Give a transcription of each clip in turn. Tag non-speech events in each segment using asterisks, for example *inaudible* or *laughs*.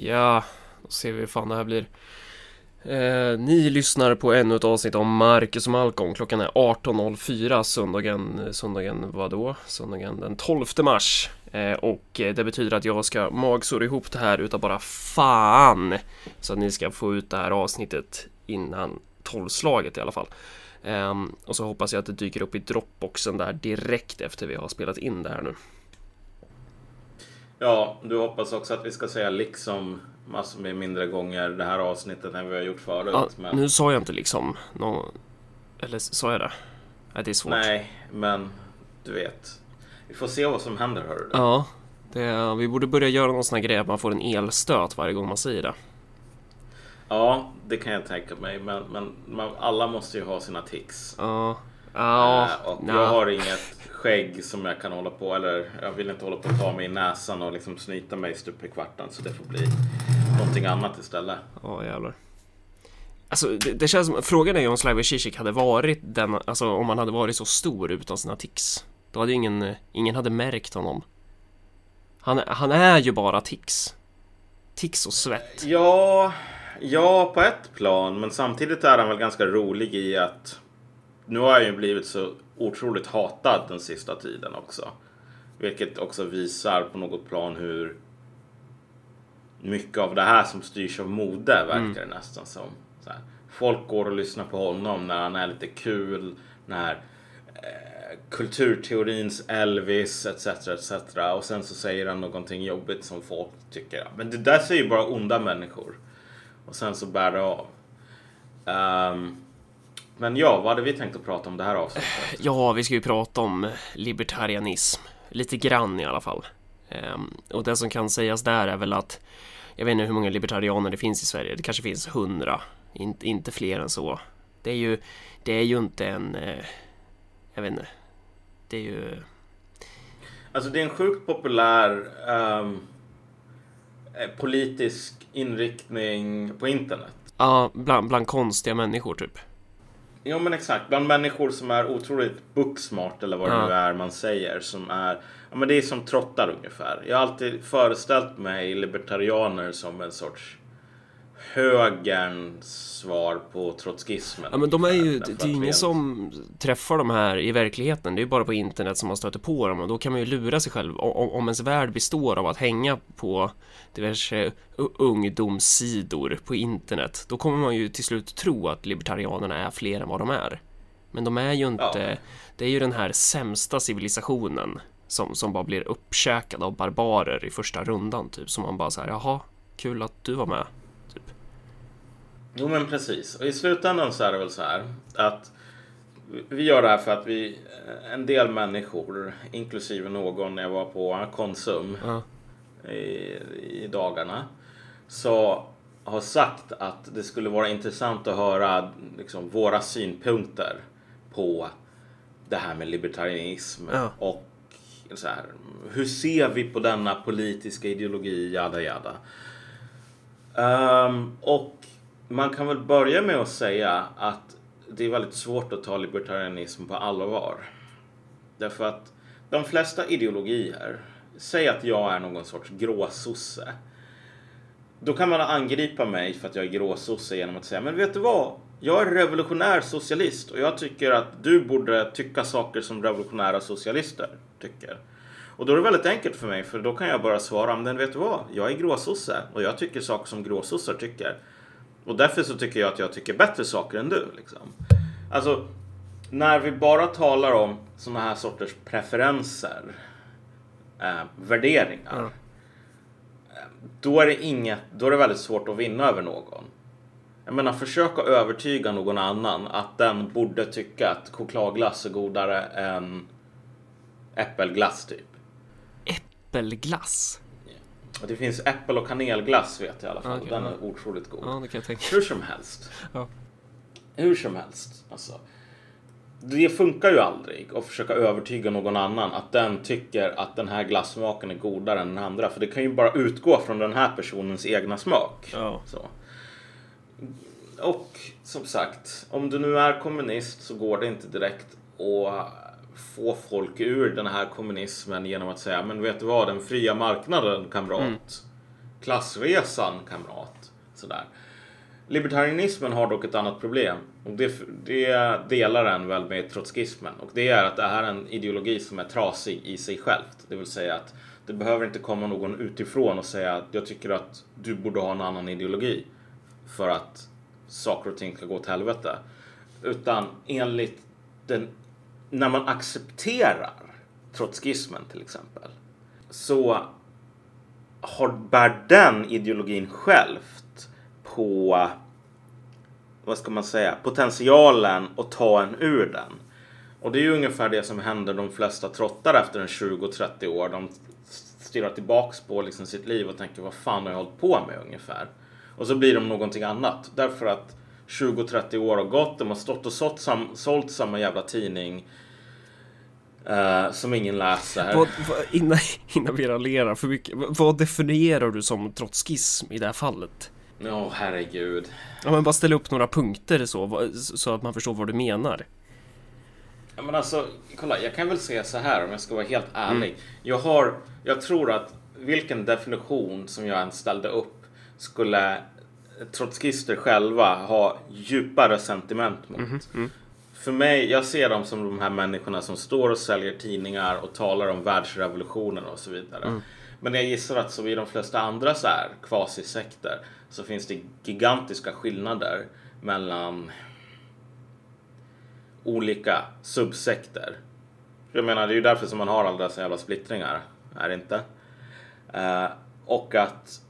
Ja, då ser vi hur fan det här blir. Eh, ni lyssnar på ännu ett avsnitt om Marcus och Malcolm. Klockan är 18.04 söndagen, söndagen vadå? Söndagen den 12 mars. Eh, och eh, det betyder att jag ska magsåra ihop det här utav bara fan. Så att ni ska få ut det här avsnittet innan tolvslaget i alla fall. Eh, och så hoppas jag att det dyker upp i Dropboxen där direkt efter vi har spelat in det här nu. Ja, du hoppas också att vi ska säga liksom massor med mindre gånger det här avsnittet än vi har gjort förut. Ja, men... Nu sa jag inte liksom. Nå... Eller sa jag det? Nej, det är svårt. Nej, men du vet. Vi får se vad som händer, hör du. Ja, det, vi borde börja göra någon sån här grej att man får en elstöt varje gång man säger det. Ja, det kan jag tänka mig. Men, men man, alla måste ju ha sina tics. Ja. Ja, äh, och jag har inget skägg som jag kan hålla på, eller jag vill inte hålla på att ta mig i näsan och liksom snyta mig stup i kvarten. Så det får bli någonting annat istället. Ja, jävlar. Alltså det, det känns som, frågan är ju om Slavoj Zizek hade varit den, alltså om han hade varit så stor utan sina tics. Då hade ingen, ingen hade märkt honom. Han, han är ju bara tics. Tics och svett. Ja, ja på ett plan. Men samtidigt är han väl ganska rolig i att nu har han ju blivit så otroligt hatad den sista tiden också. Vilket också visar på något plan hur mycket av det här som styrs av mode verkar mm. det nästan som. Här. Folk går och lyssnar på honom när han är lite kul, när eh, kulturteorins Elvis etc. etc. Och sen så säger han någonting jobbigt som folk tycker. Men det där säger bara onda människor. Och sen så bär det av. Um, men ja, vad hade vi tänkt att prata om det här avsnittet? Ja, vi ska ju prata om libertarianism. Lite grann i alla fall. Um, och det som kan sägas där är väl att jag vet inte hur många libertarianer det finns i Sverige. Det kanske finns hundra, inte, inte fler än så. Det är ju, det är ju inte en, eh, jag vet inte, det är ju... Alltså det är en sjukt populär um, politisk inriktning på internet. Ja, bland, bland konstiga människor typ. Ja men exakt, bland människor som är otroligt booksmart eller vad det nu är man säger. Som är, ja men det är som trottar ungefär. Jag har alltid föreställt mig libertarianer som en sorts högerns svar på trotskismen. Ja men de är ju, det är ju ingen som träffar de här i verkligheten. Det är ju bara på internet som man stöter på dem och då kan man ju lura sig själv. Om, om ens värld består av att hänga på diverse ungdomssidor på internet, då kommer man ju till slut tro att libertarianerna är fler än vad de är. Men de är ju inte, ja. det är ju den här sämsta civilisationen som, som bara blir uppkäkad av barbarer i första rundan typ. Som man bara säger jaha, kul att du var med. Jo men precis. Och i slutändan så är det väl så här att vi gör det här för att vi, en del människor, inklusive någon när jag var på Konsum uh. i, i dagarna, så har sagt att det skulle vara intressant att höra liksom, våra synpunkter på det här med libertarianism uh. och så här, hur ser vi på denna politiska ideologi, jada jada. Um, och man kan väl börja med att säga att det är väldigt svårt att ta libertarianism på allvar. Därför att de flesta ideologier, säg att jag är någon sorts gråsosse. Då kan man angripa mig för att jag är gråsosse genom att säga, men vet du vad? Jag är revolutionär socialist och jag tycker att du borde tycka saker som revolutionära socialister tycker. Och då är det väldigt enkelt för mig, för då kan jag bara svara, men vet du vad? Jag är gråsosse och jag tycker saker som gråsossar tycker. Och därför så tycker jag att jag tycker bättre saker än du. Liksom. Alltså, när vi bara talar om sådana här sorters preferenser, eh, värderingar. Mm. Då är det inget, då är det väldigt svårt att vinna över någon. Jag menar, försök att övertyga någon annan att den borde tycka att chokladglass är godare än äppelglass typ. Äppelglass? Det finns äppel och kanelglass vet jag i alla fall. Okay, Den är otroligt god. Ja, det kan jag tänka. Hur som helst. Ja. Hur som helst. Alltså. Det funkar ju aldrig att försöka övertyga någon annan att den tycker att den här glassmaken är godare än den andra. För det kan ju bara utgå från den här personens egna smak. Ja. Så. Och som sagt, om du nu är kommunist så går det inte direkt att få folk ur den här kommunismen genom att säga men vet du vad, den fria marknaden kamrat. Mm. klassresan kamrat. Sådär. Libertarianismen har dock ett annat problem. Och det, det delar den väl med trotskismen. Och det är att det här är en ideologi som är trasig i sig självt. Det vill säga att det behöver inte komma någon utifrån och säga att jag tycker att du borde ha en annan ideologi. För att saker och ting ska gå åt helvete. Utan enligt den, när man accepterar trotskismen till exempel. Så har, bär den ideologin självt på, vad ska man säga, potentialen att ta en ur den. Och det är ju ungefär det som händer de flesta trottar efter en 20-30 år. De stirrar tillbaks på liksom sitt liv och tänker vad fan har jag hållit på med ungefär. Och så blir de någonting annat. Därför att 20-30 år har gått, de har stått och sålt, sam, sålt samma jävla tidning. Uh, som ingen läser. Vad, vad, innan, *laughs* innan vi raljerar för mycket, vad definierar du som trotskism i det här fallet? Ja, oh, herregud. Ja, men bara ställa upp några punkter så, så att man förstår vad du menar. Ja, men alltså, kolla, jag kan väl säga så här om jag ska vara helt ärlig. Mm. Jag har, jag tror att vilken definition som jag än ställde upp skulle trotskister själva ha djupare sentiment mot. Mm. Mm. För mig, jag ser dem som de här människorna som står och säljer tidningar och talar om världsrevolutionen och så vidare. Mm. Men jag gissar att som i de flesta andra så här kvasisekter så finns det gigantiska skillnader mellan olika subsekter. Jag menar, det är ju därför som man har alla dessa jävla splittringar, är det inte? Uh, och att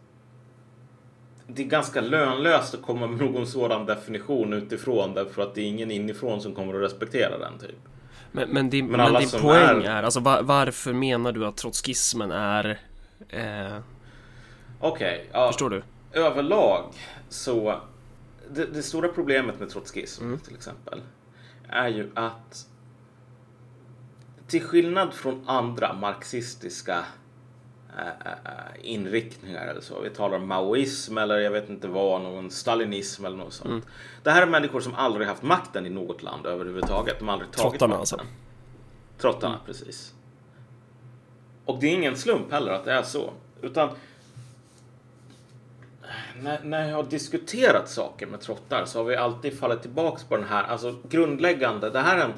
det är ganska lönlöst att komma med någon sådan definition utifrån därför att det är ingen inifrån som kommer att respektera den typ. Men, men din, men men din poäng är, är alltså var, varför menar du att trotskismen är... Eh... Okej, okay, ja, Förstår du? Överlag så... Det, det stora problemet med trotskism mm. till exempel är ju att till skillnad från andra marxistiska inriktningar eller så. Vi talar om maoism eller jag vet inte vad, någon stalinism eller något sånt. Mm. Det här är människor som aldrig haft makten i något land överhuvudtaget. De har aldrig tagit Trottarna alltså. Trottarna, mm. precis. Och det är ingen slump heller att det är så. Utan när, när jag har diskuterat saker med trottar så har vi alltid fallit tillbaks på den här, alltså grundläggande, det här är en,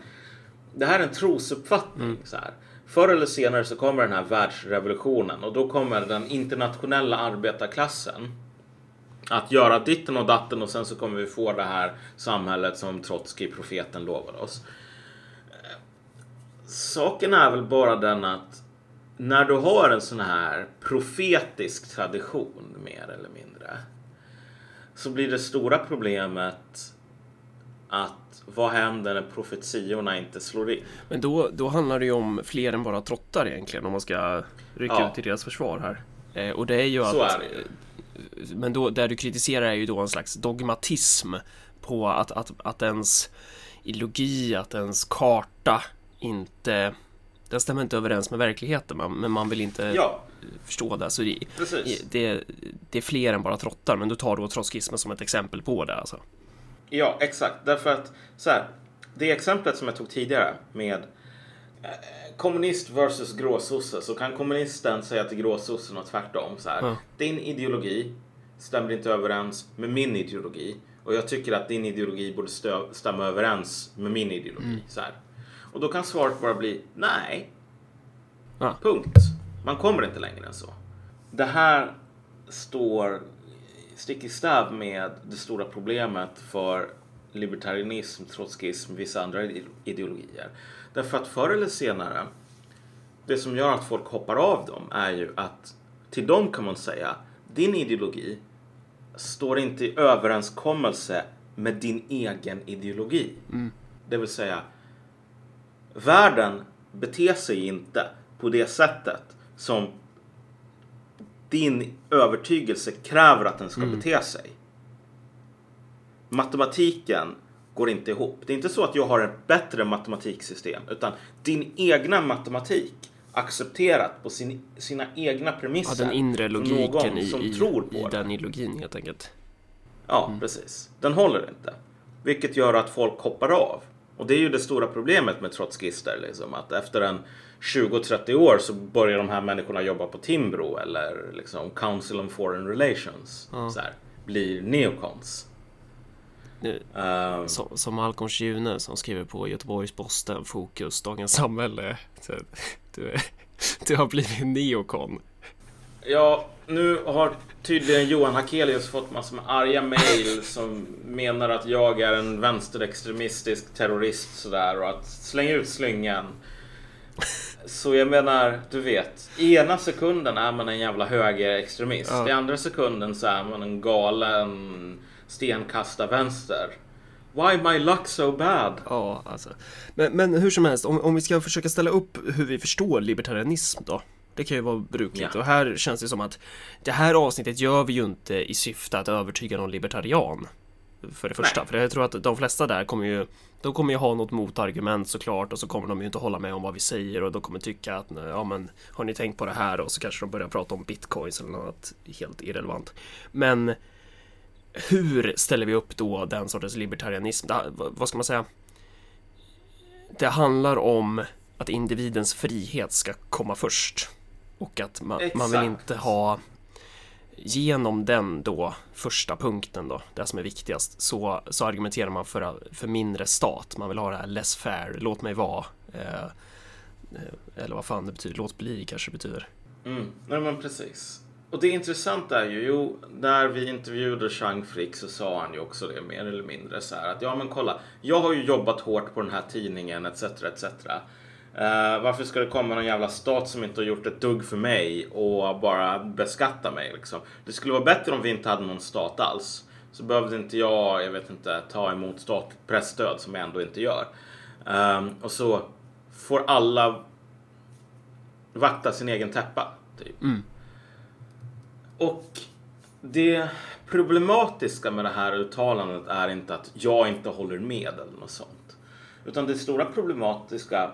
det här är en trosuppfattning. Mm. Så här. Förr eller senare så kommer den här världsrevolutionen och då kommer den internationella arbetarklassen att göra ditten och datten och sen så kommer vi få det här samhället som Trotskij, profeten, lovade oss. Saken är väl bara den att när du har en sån här profetisk tradition mer eller mindre så blir det stora problemet att vad händer när profetiorna inte slår in? Men då, då handlar det ju om fler än bara trottar egentligen om man ska rycka ja. ut i deras försvar här. Eh, och det är ju så att... Är det. Men då, där du kritiserar är ju då en slags dogmatism på att, att, att ens ideologi, att ens karta inte den stämmer inte överens med verkligheten, men man vill inte ja. förstå det. Så det, det, det, är fler än bara trottar, men du tar då trotskismen som ett exempel på det. Alltså. Ja, exakt. Därför att så här, det exemplet som jag tog tidigare med eh, kommunist versus gråsosse så kan kommunisten säga till gråsossen och tvärtom. Så här, ja. Din ideologi stämmer inte överens med min ideologi och jag tycker att din ideologi borde stämma överens med min ideologi. Mm. Så här. Och då kan svaret bara bli nej. Ja. Punkt. Man kommer inte längre än så. Det här står stick i stäv med det stora problemet för libertarianism, trotskism, vissa andra ideologier. Därför att förr eller senare, det som gör att folk hoppar av dem är ju att till dem kan man säga, din ideologi står inte i överenskommelse med din egen ideologi. Mm. Det vill säga, världen beter sig inte på det sättet som din övertygelse kräver att den ska mm. bete sig. Matematiken går inte ihop. Det är inte så att jag har ett bättre matematiksystem utan din egna matematik accepterat på sin, sina egna premisser. Ja, den inre logiken i, som i, tror på i den ideologin helt enkelt. Ja, mm. precis. Den håller inte. Vilket gör att folk hoppar av. Och det är ju det stora problemet med trotskister. Liksom, att efter en 20-30 år så börjar de här människorna jobba på Timbro eller liksom Council on Foreign Relations. Ja. Så här, blir neocons. Nu, Ehm, som, som Malcolm Schune som skriver på Göteborgs-Posten, Fokus, Dagens Samhälle. Så, du, du har blivit neokon. Ja, nu har tydligen Johan Hakelius fått massor med arga mejl som menar att jag är en vänsterextremistisk terrorist sådär och att släng ut slingan. Så jag menar, du vet. I ena sekunden är man en jävla högerextremist. Ja. I andra sekunden så är man en galen stenkastarvänster. Why my luck so bad? Ja, alltså. Men, men hur som helst, om, om vi ska försöka ställa upp hur vi förstår libertarianism då. Det kan ju vara brukligt Ja. och här känns det som att det här avsnittet gör vi ju inte i syfte att övertyga någon libertarian. För det första, Nej. för jag tror att de flesta där kommer ju De kommer ju ha något motargument såklart och så kommer de ju inte hålla med om vad vi säger och de kommer tycka att ja men har ni tänkt på det här och så kanske de börjar prata om bitcoins eller något annat helt irrelevant. Men hur ställer vi upp då den sortens libertarianism? Det, vad ska man säga? Det handlar om att individens frihet ska komma först. Och att man, man vill inte ha genom den då första punkten då, det som är viktigast, så, så argumenterar man för, för mindre stat. Man vill ha det här less fair, låt mig vara. Eh, eller vad fan det betyder, låt bli kanske det betyder. Mm, nej men precis. Och det intressanta är ju, jo, när vi intervjuade Chang Frick så sa han ju också det mer eller mindre så här att ja men kolla, jag har ju jobbat hårt på den här tidningen etc etc. Eh, varför ska det komma någon jävla stat som inte har gjort ett dugg för mig och bara beskatta mig liksom? Det skulle vara bättre om vi inte hade någon stat alls. Så behövde inte jag, jag vet inte, ta emot statligt pressstöd som jag ändå inte gör. Ehm, och så får alla vakta sin egen täppa. Typ. Mm. Och det problematiska med det här uttalandet är inte att jag inte håller med eller något sånt. Utan det stora problematiska,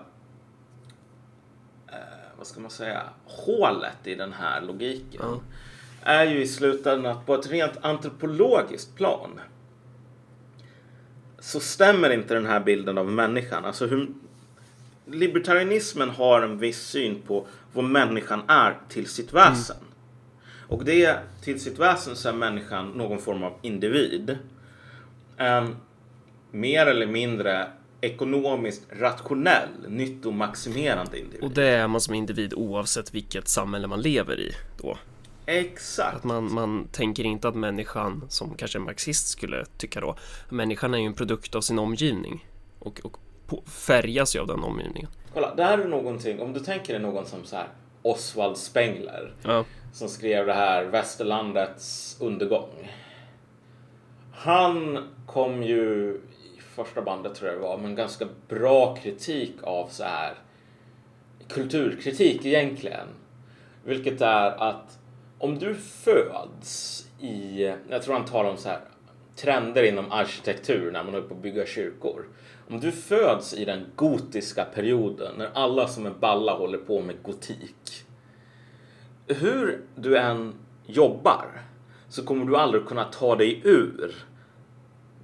vad ska man säga, hålet i den här logiken Ja. är ju i slutändan att på ett rent antropologiskt plan så stämmer inte den här bilden av människan. Alltså hur, libertarianismen har en viss syn på vad människan är till sitt väsen. Och det till sitt väsen så är människan någon form av individ. En mer eller mindre ekonomiskt rationell, nyttomaximerande individ. Och det är man som individ oavsett vilket samhälle man lever i då. Exakt. Att man, man tänker inte att människan, som kanske en marxist skulle tycka då, människan är ju en produkt av sin omgivning och, och på, färgas ju av den omgivningen. Kolla, det här är någonting, om du tänker dig någon som så här Oswald Spengler Ja. som skrev det här Västerlandets undergång. Han kom ju första bandet tror jag det var, med ganska bra kritik av så här kulturkritik egentligen. Vilket är att om du föds i, jag tror han talar om så här trender inom arkitektur när man håller på att bygga kyrkor. Om du föds i den gotiska perioden när alla som är balla håller på med gotik hur du än jobbar så kommer du aldrig kunna ta dig ur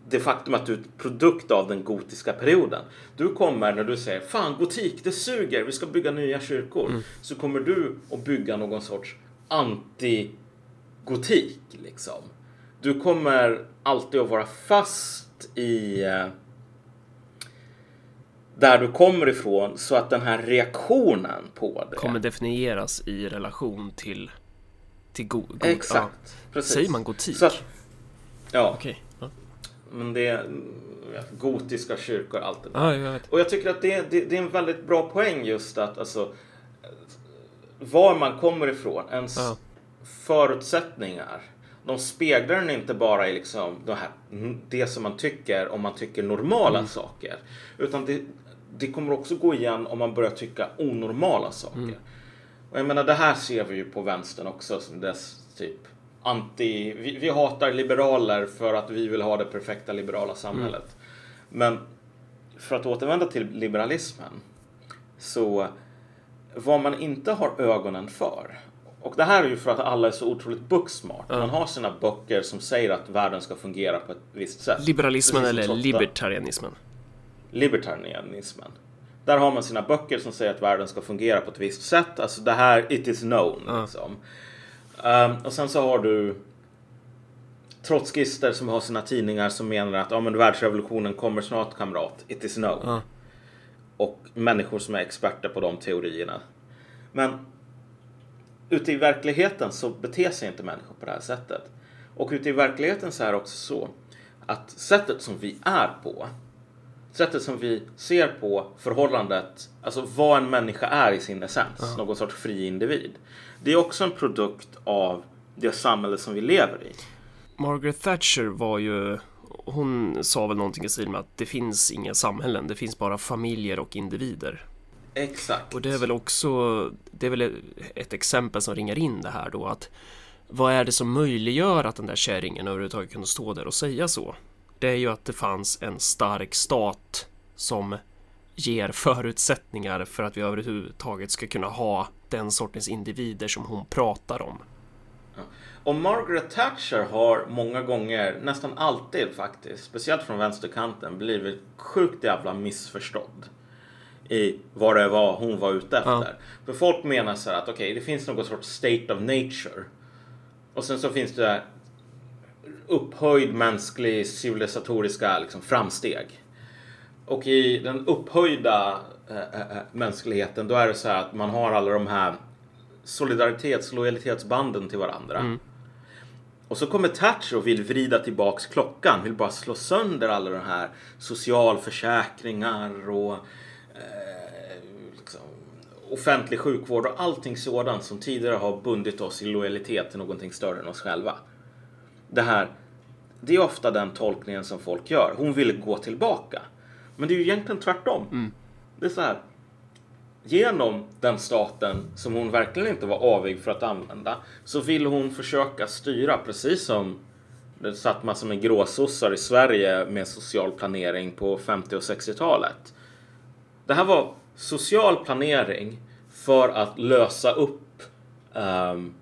det faktum att du är ett produkt av den gotiska perioden. Du kommer när du säger fan gotik, det suger, vi ska bygga nya kyrkor. Så kommer du att bygga någon sorts anti-gotik liksom. Du kommer alltid att vara fast i eh, där du kommer ifrån så att den här reaktionen på det Kommer definieras i relation till, till go, go, Exakt. Ja. Precis. Säger man gotik? Att, ja, Okej. Ja. Men det är mm, gotiska kyrkor, allt det där. ja, jag. Och jag tycker att det, det, det är en väldigt bra poäng just att alltså var man kommer ifrån, ens Ja. förutsättningar. De speglar den inte bara i liksom det, här, det som man tycker om man tycker normala Mm. saker. Utan det, det kommer också gå igen om man börjar tycka onormala saker. Mm. Och jag menar det här ser vi ju på vänstern också som dess typ anti... Vi, vi hatar liberaler för att vi vill ha det perfekta liberala samhället. Men för att återvända till liberalismen så vad man inte har ögonen för och det här är ju för att alla är så otroligt booksmart. Man har sina böcker som säger att världen ska fungera på ett visst sätt. Liberalismen eller libertarianismen? libertarianismen. Där har man sina böcker som säger att världen ska fungera på ett visst sätt. Alltså det här, it is known. Ja. Liksom. Um, och sen så har du trotskister som har sina tidningar som menar att ja, men världsrevolutionen kommer snart kamrat. It is known. Ja. Och människor som är experter på de teorierna. Men ute i verkligheten så beter sig inte människor på det här sättet. Och ute i verkligheten så är det också så att sättet som vi är på, sättet som vi ser på förhållandet, alltså vad en människa är i sin essens, någon sorts fri individ. Det är också en produkt av det samhälle som vi lever i. Margaret Thatcher var ju hon sa väl någonting i stil med att det finns inga samhällen, det finns bara familjer och individer. Exakt. Och det är väl också, det är väl ett exempel som ringar in det här då att vad är det som möjliggör att den där kärringen överhuvudtaget kunde stå där och säga så? Det är ju att det fanns en stark stat som ger förutsättningar för att vi överhuvudtaget ska kunna ha den sortens individer som hon pratar om. Och Margaret Thatcher har många gånger, nästan alltid faktiskt, speciellt från vänsterkanten, blivit sjukt jävla missförstådd i vad det var hon var ute efter. Ja. För folk menar så här att okej, okay, det finns någon sorts state of nature. Och sen så finns det upphöjd mänsklig civilisatoriska liksom, framsteg. Och i den upphöjda äh, mänskligheten då är det så här att man har alla de här solidaritets lojalitetsbanden till varandra. Och så kommer Thatcher och vill vrida tillbaks klockan, vill bara slå sönder alla de här socialförsäkringar och eh, liksom, offentlig sjukvård och allting sådant som tidigare har bundit oss i lojalitet till någonting större än oss själva. Det här, det är ofta den tolkningen som folk gör. Hon ville gå tillbaka. Men det är ju egentligen tvärtom. Det är så här. Genom den staten som hon verkligen inte var avig för att använda så vill hon försöka styra precis som det satt massor med gråsossar i Sverige med social planering på 50 och 60-talet. Det här var social planering för att lösa upp ehm,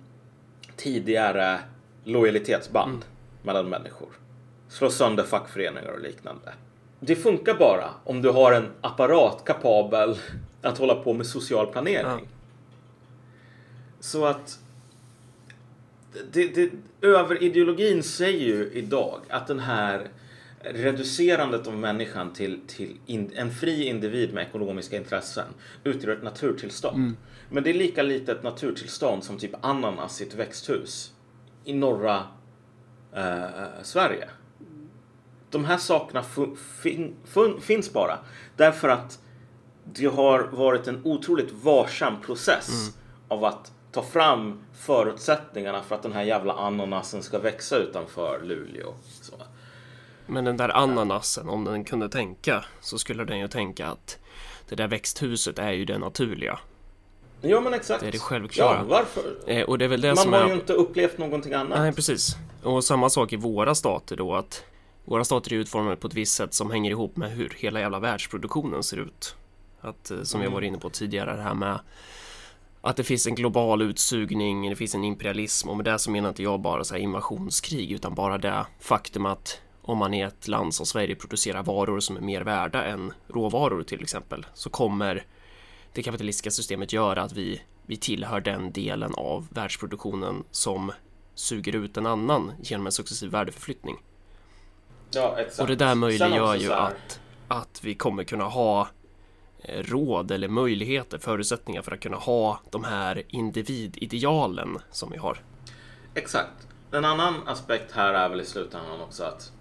tidigare lojalitetsband mellan människor. Slå sönder fackföreningar och liknande. Det funkar bara om du har en apparat kapabel att hålla på med social planering. Ja. Så att det, det, överideologin säger ju idag att den här reducerandet av människan till, till in, en fri individ med ekonomiska intressen utgör ett naturtillstånd. Men det är lika lite ett naturtillstånd som typ ananas i ett växthus i norra eh, Sverige. De här sakerna fu- fin- fun- finns bara därför att det har varit en otroligt varsam process av att ta fram förutsättningarna för att den här jävla ananasen ska växa utanför Luleå. Så. Men den där ananasen, om den kunde tänka så skulle den ju tänka att det där växthuset är ju det naturliga. Ja men exakt. Det är det självklara. Ja, varför? Eh, och det är väl det Man som har är... ju inte upplevt någonting annat. Nej, precis. Och samma sak i våra stater då att våra stater är utformade på ett visst sätt som hänger ihop med hur hela jävla världsproduktionen ser ut. Att, eh, som vi Mm. var inne på tidigare, det här med att det finns en global utsugning, det finns en imperialism och med det så menar inte jag bara så här invasionskrig utan bara det faktum att om man i ett land som Sverige producerar varor som är mer värda än råvaror till exempel så kommer det kapitalistiska systemet göra att vi, vi tillhör den delen av världsproduktionen som suger ut en annan genom en successiv värdeförflyttning. Ja, exakt. Och det där möjliggör ju att, att vi kommer kunna ha eh, råd eller möjligheter, förutsättningar för att kunna ha de här individidealen som vi har. Exakt. En annan aspekt här är väl i slutändan också att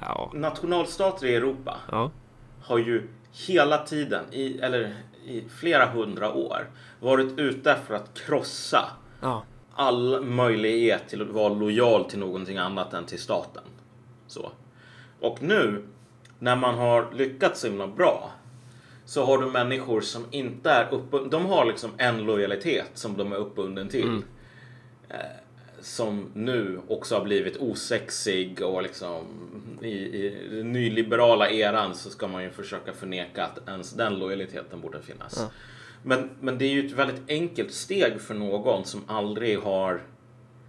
Ja, nationalstater i Europa ja, har ju hela tiden, i, eller i flera hundra år, varit ute för att krossa ja, all möjlighet till att vara lojal till någonting annat än till staten. Så. Och nu, när man har lyckats så himla bra, så har du människor som inte är uppbundna. De har liksom en lojalitet som de är uppbunden till. Eh, som nu också har blivit osexig och liksom i, i den nyliberala eran så ska man ju försöka förneka att ens den lojaliteten borde finnas. Men, men det är ju ett väldigt enkelt steg för någon som aldrig har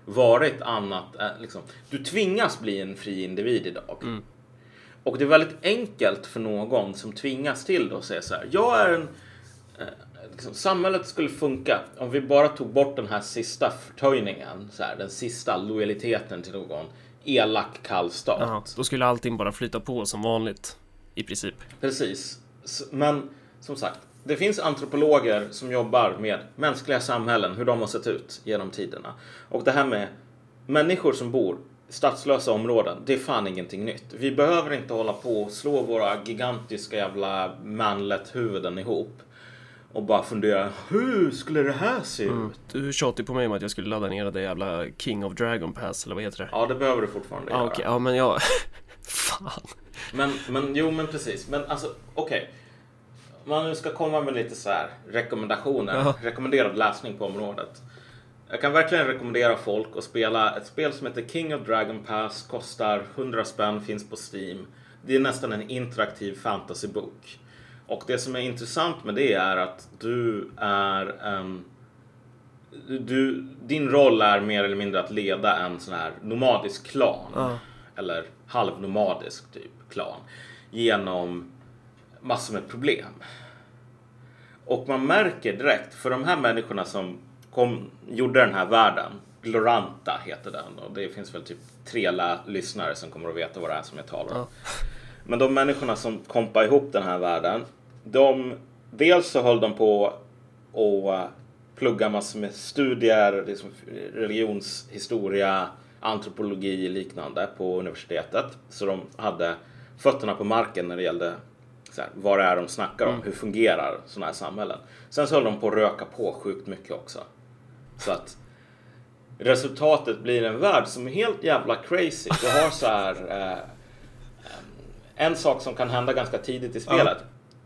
varit annat liksom, du tvingas bli en fri individ idag. Och det är väldigt enkelt för någon som tvingas till det att säga så här. Jag är en eh, liksom, samhället skulle funka om vi bara tog bort den här sista förtöjningen, så här, den sista lojaliteten till någon elak kall stat. Ja, då skulle allting bara flyta på som vanligt i princip. Precis. Men som sagt, det finns antropologer som jobbar med mänskliga samhällen, hur de har sett ut genom tiderna. Och det här med människor som bor i stadslösa områden, det är fan ingenting nytt. Vi behöver inte hålla på och slå våra gigantiska jävla manlet-huvuden ihop och bara fundera, hur skulle det här se ut? Du tjatar på mig om att jag skulle ladda ner det jävla King of Dragon Pass eller vad heter det? Ja, det behöver du fortfarande Ja, göra. okej, ja men jag... *laughs* Fan. Men, men jo, men precis. Men alltså, okej. Om man nu ska komma med lite så här rekommendationer, Ja. rekommenderad läsning på området. Jag kan verkligen rekommendera folk att spela ett spel som heter King of Dragon Pass, kostar 100 spänn, finns på Steam. Det är nästan en interaktiv fantasybok. Och det som är intressant med det är att du är en du, din roll är mer eller mindre att leda en sån här nomadisk klan. Ja. Eller halvnomadisk typ klan. Genom massor med problem. Och man märker direkt, för de här människorna som kom, gjorde den här världen, Gloranta heter den och det finns väl typ tre lyssnare som kommer att veta vad det är som jag talar om. Ja. Men de människorna som kompade ihop den här världen, de, dels så höll de på att plugga massor med studier, liksom religionshistoria, antropologi och liknande på universitetet. Så de hade fötterna på marken när det gällde så här, vad det är de snackar om, hur fungerar sådana här samhällen. Sen så höll de på att röka på sjukt mycket också. Så att resultatet blir en värld som är helt jävla crazy. Du har så här eh, en sak som kan hända ganska tidigt i spelet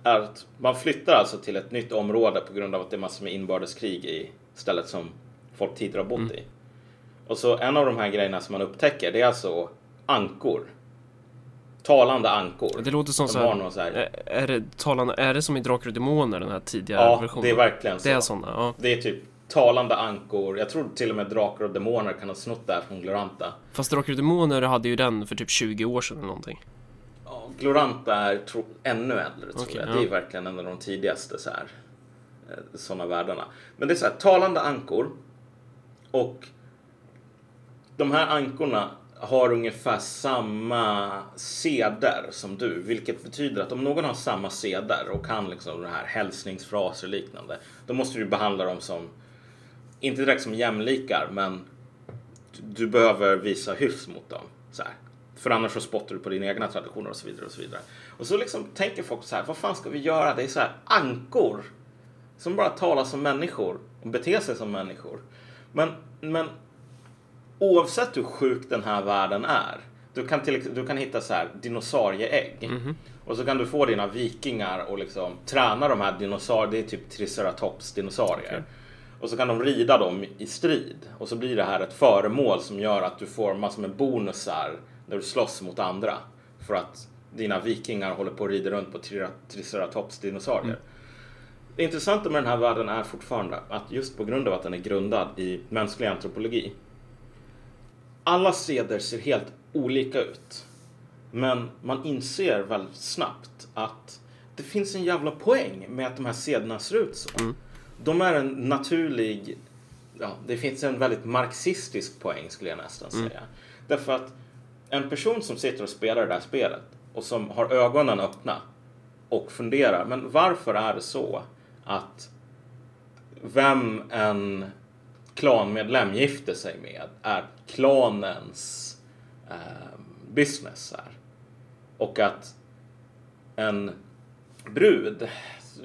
är att man flyttar alltså till ett nytt område på grund av att det är massor med inbördeskrig i stället som folk tidigare har bott i. Och så en av de här grejerna som man upptäcker det är alltså ankor. Talande ankor. Det låter som De så här, så här- Är, det talande, är det som i Drakar och Demoner den här tidiga Ja, versionen? det är verkligen så. Det är sådana, ja. Det är typ talande ankor. Jag tror till och med drakar och demoner kan ha snott det här från Gloranta. Fast Drakar och Demoner hade ju den för typ 20 år sedan eller någonting. Ja, Gloranta är tro, ännu äldre tror Okej, jag. ja. Det är verkligen en av de tidigaste så här, eh, sådana världarna. Men det är så här, talande ankor. Och de här ankorna har ungefär samma seder som du. Vilket betyder att om någon har samma seder och kan liksom den här hälsningsfraser och liknande. Då måste du behandla dem som, inte direkt som jämlikar, men du behöver visa hyfs mot dem. Så här. För annars så spottar du på dina egna traditioner och så vidare. Och så vidare. Och så liksom tänker folk så här, vad fan ska vi göra? Det är så här ankor som bara talar som människor och beter sig som människor. Men, men oavsett hur sjuk den här världen är. Du kan, till, du kan hitta så här dinosaurieägg. Och så kan du få dina vikingar och liksom träna de här dinosaurierna. Det är typ triceratops dinosaurier. Okej. Och så kan de rida dem i strid. Och så blir det här ett föremål som gör att du får massor med bonusar när du slåss mot andra. För att dina vikingar håller på att rida runt på tri- triceratops dinosaurier. Det intressanta med den här världen är fortfarande att just på grund av att den är grundad i mänsklig antropologi. Alla seder ser helt olika ut. Men man inser väldigt snabbt att det finns en jävla poäng med att de här sederna ser ut så. De är en naturlig, ja, det finns en väldigt marxistisk poäng skulle jag nästan säga. Därför att en person som sitter och spelar det där spelet och som har ögonen öppna och funderar, men varför är det så att vem en klanmedlem gifter sig med är klanens eh, business här. Och att en brud,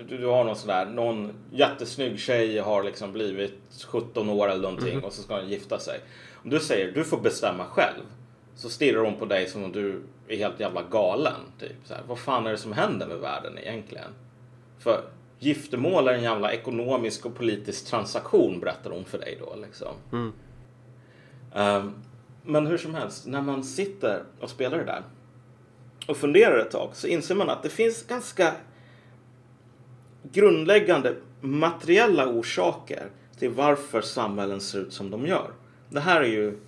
du, har någon sådär, någon jättesnygg tjej har liksom blivit 17 år eller någonting och så ska hon gifta sig. Om du säger du får bestämma själv så stirrar hon på dig som om du är helt jävla galen. Typ. Så här, vad fan är det som händer med världen egentligen? För giftermål är en jävla ekonomisk och politisk transaktion berättar hon för dig då. Liksom. Mm. Ehm, men hur som helst, när man sitter och spelar det där och funderar ett tag så inser man att det finns ganska grundläggande materiella orsaker till varför samhällen ser ut som de gör. Det här är ju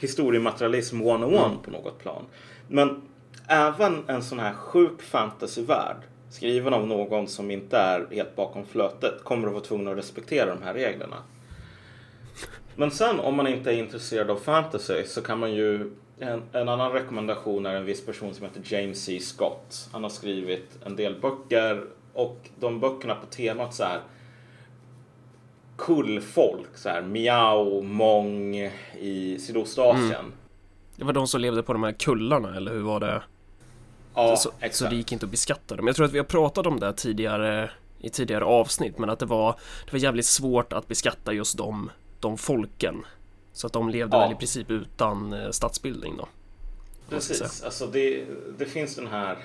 historiematerialism 101 mm. på något plan. Men även en sån här sjuk fantasyvärld skriven av någon som inte är helt bakom flötet kommer att vara tvungen att respektera de här reglerna. Men sen om man inte är intresserad av fantasy så kan man ju en, en, annan rekommendation är en viss person som heter James C. Scott. Han har skrivit en del böcker och de böckerna på temat så här kullfolk, så här miao, mong i Sydostasien. Mm. Det var de som levde på de här kullarna, eller hur var det? Ja, så, exakt. så det gick inte att beskatta dem. Jag tror att vi har pratat om det tidigare i tidigare avsnitt, men att det var, det var jävligt svårt att beskatta just de, de folken. Så att de levde ja. väl i princip utan eh, stadsbildning då. Precis, alltså det, det finns den här...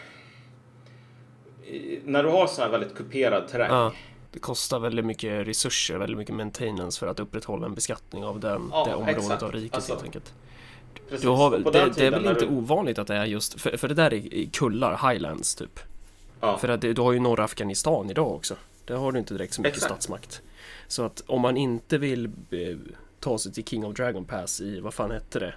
När du har så här väldigt kuperad terräng. Ja, det kostar väldigt mycket resurser, väldigt mycket maintenance för att upprätthålla en beskattning av den, ja, det området exakt. av riket alltså, helt enkelt. Du har väl, det, det, är väl inte du... ovanligt att det är just, för, för det där är kullar, highlands typ. Ja. För att du har ju norra Afghanistan idag också. Där har du inte direkt så mycket Exakt. statsmakt. Så att om man inte vill eh, ta sig till King of Dragon Pass i, vad fan hette det?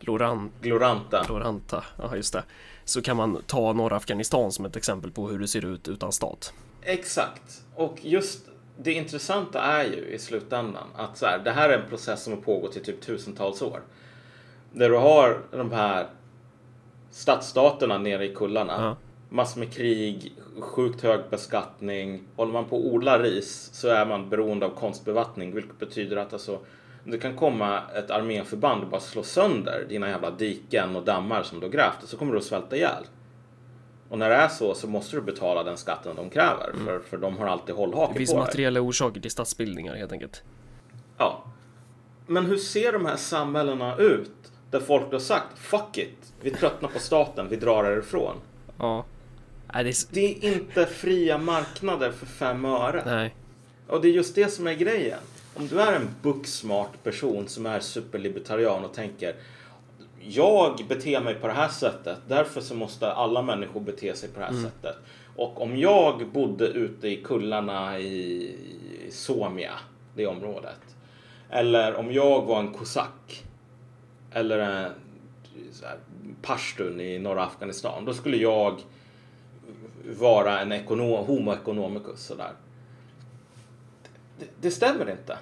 Lorant Gloranta. Gloranta, ja just det. Så kan man ta norra Afghanistan som ett exempel på hur det ser ut utan stat. Exakt. Och just det intressanta är ju i slutändan att så här, det här är en process som har pågått i typ tusentals år. Där du har de här stadsstaterna nere i kullarna. Ja. Massor med krig, sjukt hög beskattning. Håller man på att odla ris så är man beroende av konstbevattning, vilket betyder att alltså det kan komma ett arméförband och bara slå sönder dina jävla diken och dammar som du har grävt och så kommer du att svälta ihjäl. Och när det är så så måste du betala den skatten de kräver mm. för, för de har alltid hållhake på Det finns materiella orsaker till stadsbildningar helt enkelt. Ja. Men hur ser de här samhällena ut? Där folk har sagt fuck it, vi tröttnar på staten, vi drar härifrån. Ja. Nej, det, är... det är inte fria marknader för fem öre. Nej. Och det är just det som är grejen om du är en booksmart person som är superlibertarian och tänker jag beter mig på det här sättet, därför så måste alla människor bete sig på det här mm. sättet. Och om jag bodde ute i kullarna i Somia, det området, eller om jag var en kosack eller en här, pashtun i norra Afghanistan, då skulle jag vara en ekonom, homo economicus sådär det, det stämmer inte.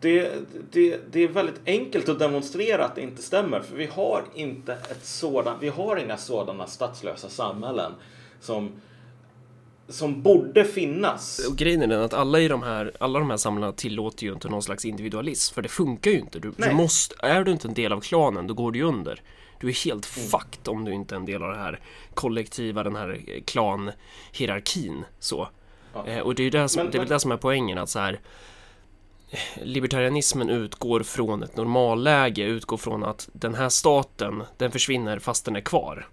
Det, det, det är väldigt enkelt att demonstrera att det inte stämmer för vi har inte ett sådant, vi har inga sådana statslösa samhällen som som borde finnas. Och grejen är den att alla i de här, alla de här samhällena tillåter ju inte någon slags individualism, för det funkar ju inte. Du, du, måste, är du inte en del av klanen, då går du ju under. Du är helt mm. fucked om du inte är en del av det här kollektiva, den här klanhierarkin så. Ja. Eh, och det är, det, som, men, det är väl det som är poängen att så här libertarianismen utgår från ett normalläge, utgår från att den här staten, den försvinner fast den är kvar.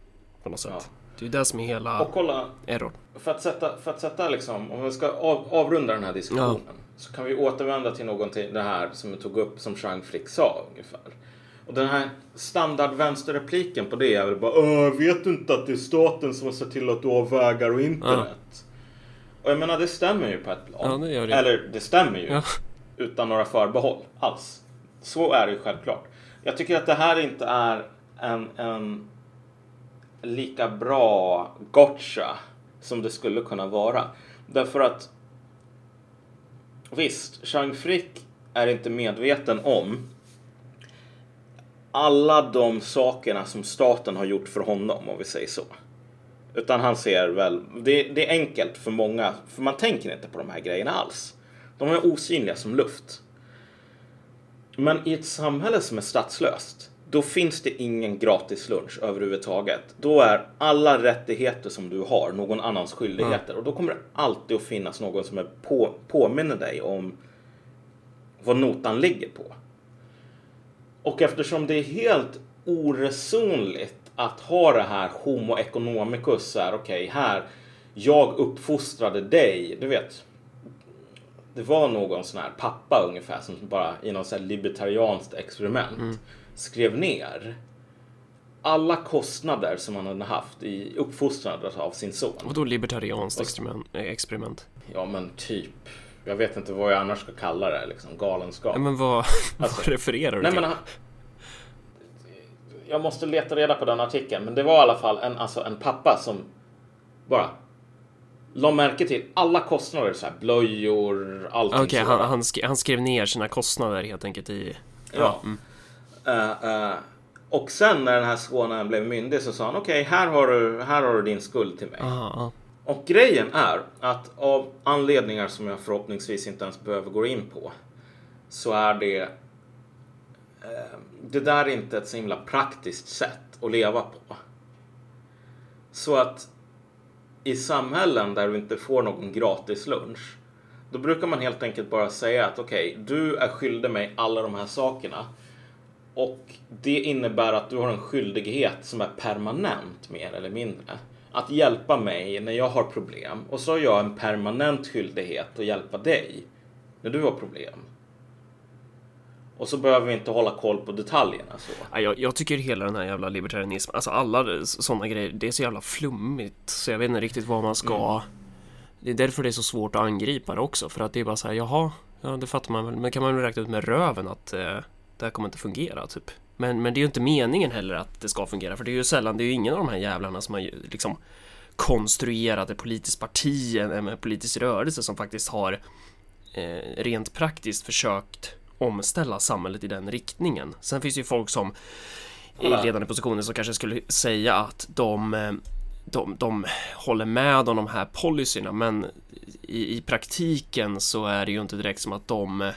På något sätt. Ja. Det är det som är hela och kolla, error. För att sätta, för att sätta liksom, om vi ska av, avrunda den här diskussionen ja. så kan vi återvända till någonting, det här som vi tog upp som Jean Frick sa ungefär. Och den här standardvänsterrepliken på det är väl bara vet du inte att det är staten som har sett till att du har vägar och internet? Ja. Och jag menar det stämmer ju på ett plan. Ja, det det. Eller det stämmer ju. Utan några förbehåll alls. Så är det ju självklart. Jag tycker att det här inte är en, en lika bra gotcha som det skulle kunna vara. Därför att visst, Chang Frick är inte medveten om alla de sakerna som staten har gjort för honom, om vi säger så. Utan han ser väl, det, det, är enkelt för många, för man tänker inte på de här grejerna alls. De är osynliga som luft. Men i ett samhälle som är statslöst, då finns det ingen gratis lunch överhuvudtaget. Då är alla rättigheter som du har någon annans skyldigheter. Mm. Och då kommer det alltid att finnas någon som är på, påminner dig om vad notan ligger på. Och eftersom det är helt oresonligt att ha det här homo economicus, okej, okay, här, jag uppfostrade dig, du vet. Det var någon sån här pappa ungefär som bara i här libertarianskt experiment mm. skrev ner alla kostnader som han hade haft i uppfostrandet av sin son. Och då libertarianskt experiment, experiment? Ja, men typ Jag vet inte vad jag annars ska kalla det, liksom galenskap. Men vad, *laughs* Alltså, vad refererar du Nej, till? men han, jag måste leta reda på den artikeln, men det var i alla fall en, alltså en pappa som bara la märke till alla kostnader, så här, blöjor, allting Okej, sådär. han, han, sk- han skrev ner sina kostnader helt enkelt i... Ja. mm. Eh, eh, och sen när den här sonen blev myndig så sa han okej, här, har du, här har du din skuld till mig. Aha, ja. Och grejen är att av anledningar som jag förhoppningsvis inte ens behöver gå in på så är det eh, det där är inte ett så himla praktiskt sätt att leva på. Så att i samhällen där du inte får någon gratis lunch då brukar man helt enkelt bara säga att okej, du är skyldig mig alla de här sakerna och det innebär att du har en skyldighet som är permanent mer eller mindre. Att hjälpa mig när jag har problem. Och så har jag en permanent skyldighet att hjälpa dig när du har problem. Och så behöver vi inte hålla koll på detaljerna så. Ja, Jag, jag tycker hela den här jävla libertarianismen, alltså alla sådana grejer, det är så jävla flummigt så jag vet inte riktigt vad man ska... Det är därför det är så svårt att angripa det också, för att det är bara så här, jaha, ja det fattar man väl, men kan man väl räkna ut med röven att eh, det här kommer inte fungera, typ. Men, men det är ju inte meningen heller att det ska fungera, för det är ju sällan, det är ju ingen av de här jävlarna som har liksom konstruerat ett politiskt parti, en, en politisk rörelse som faktiskt har eh, rent praktiskt försökt omställa samhället i den riktningen. Sen finns det ju folk som i ledande positioner som kanske skulle säga att de, eh, de, de håller med om de här policyerna men i, i praktiken så är det ju inte direkt som att de eh,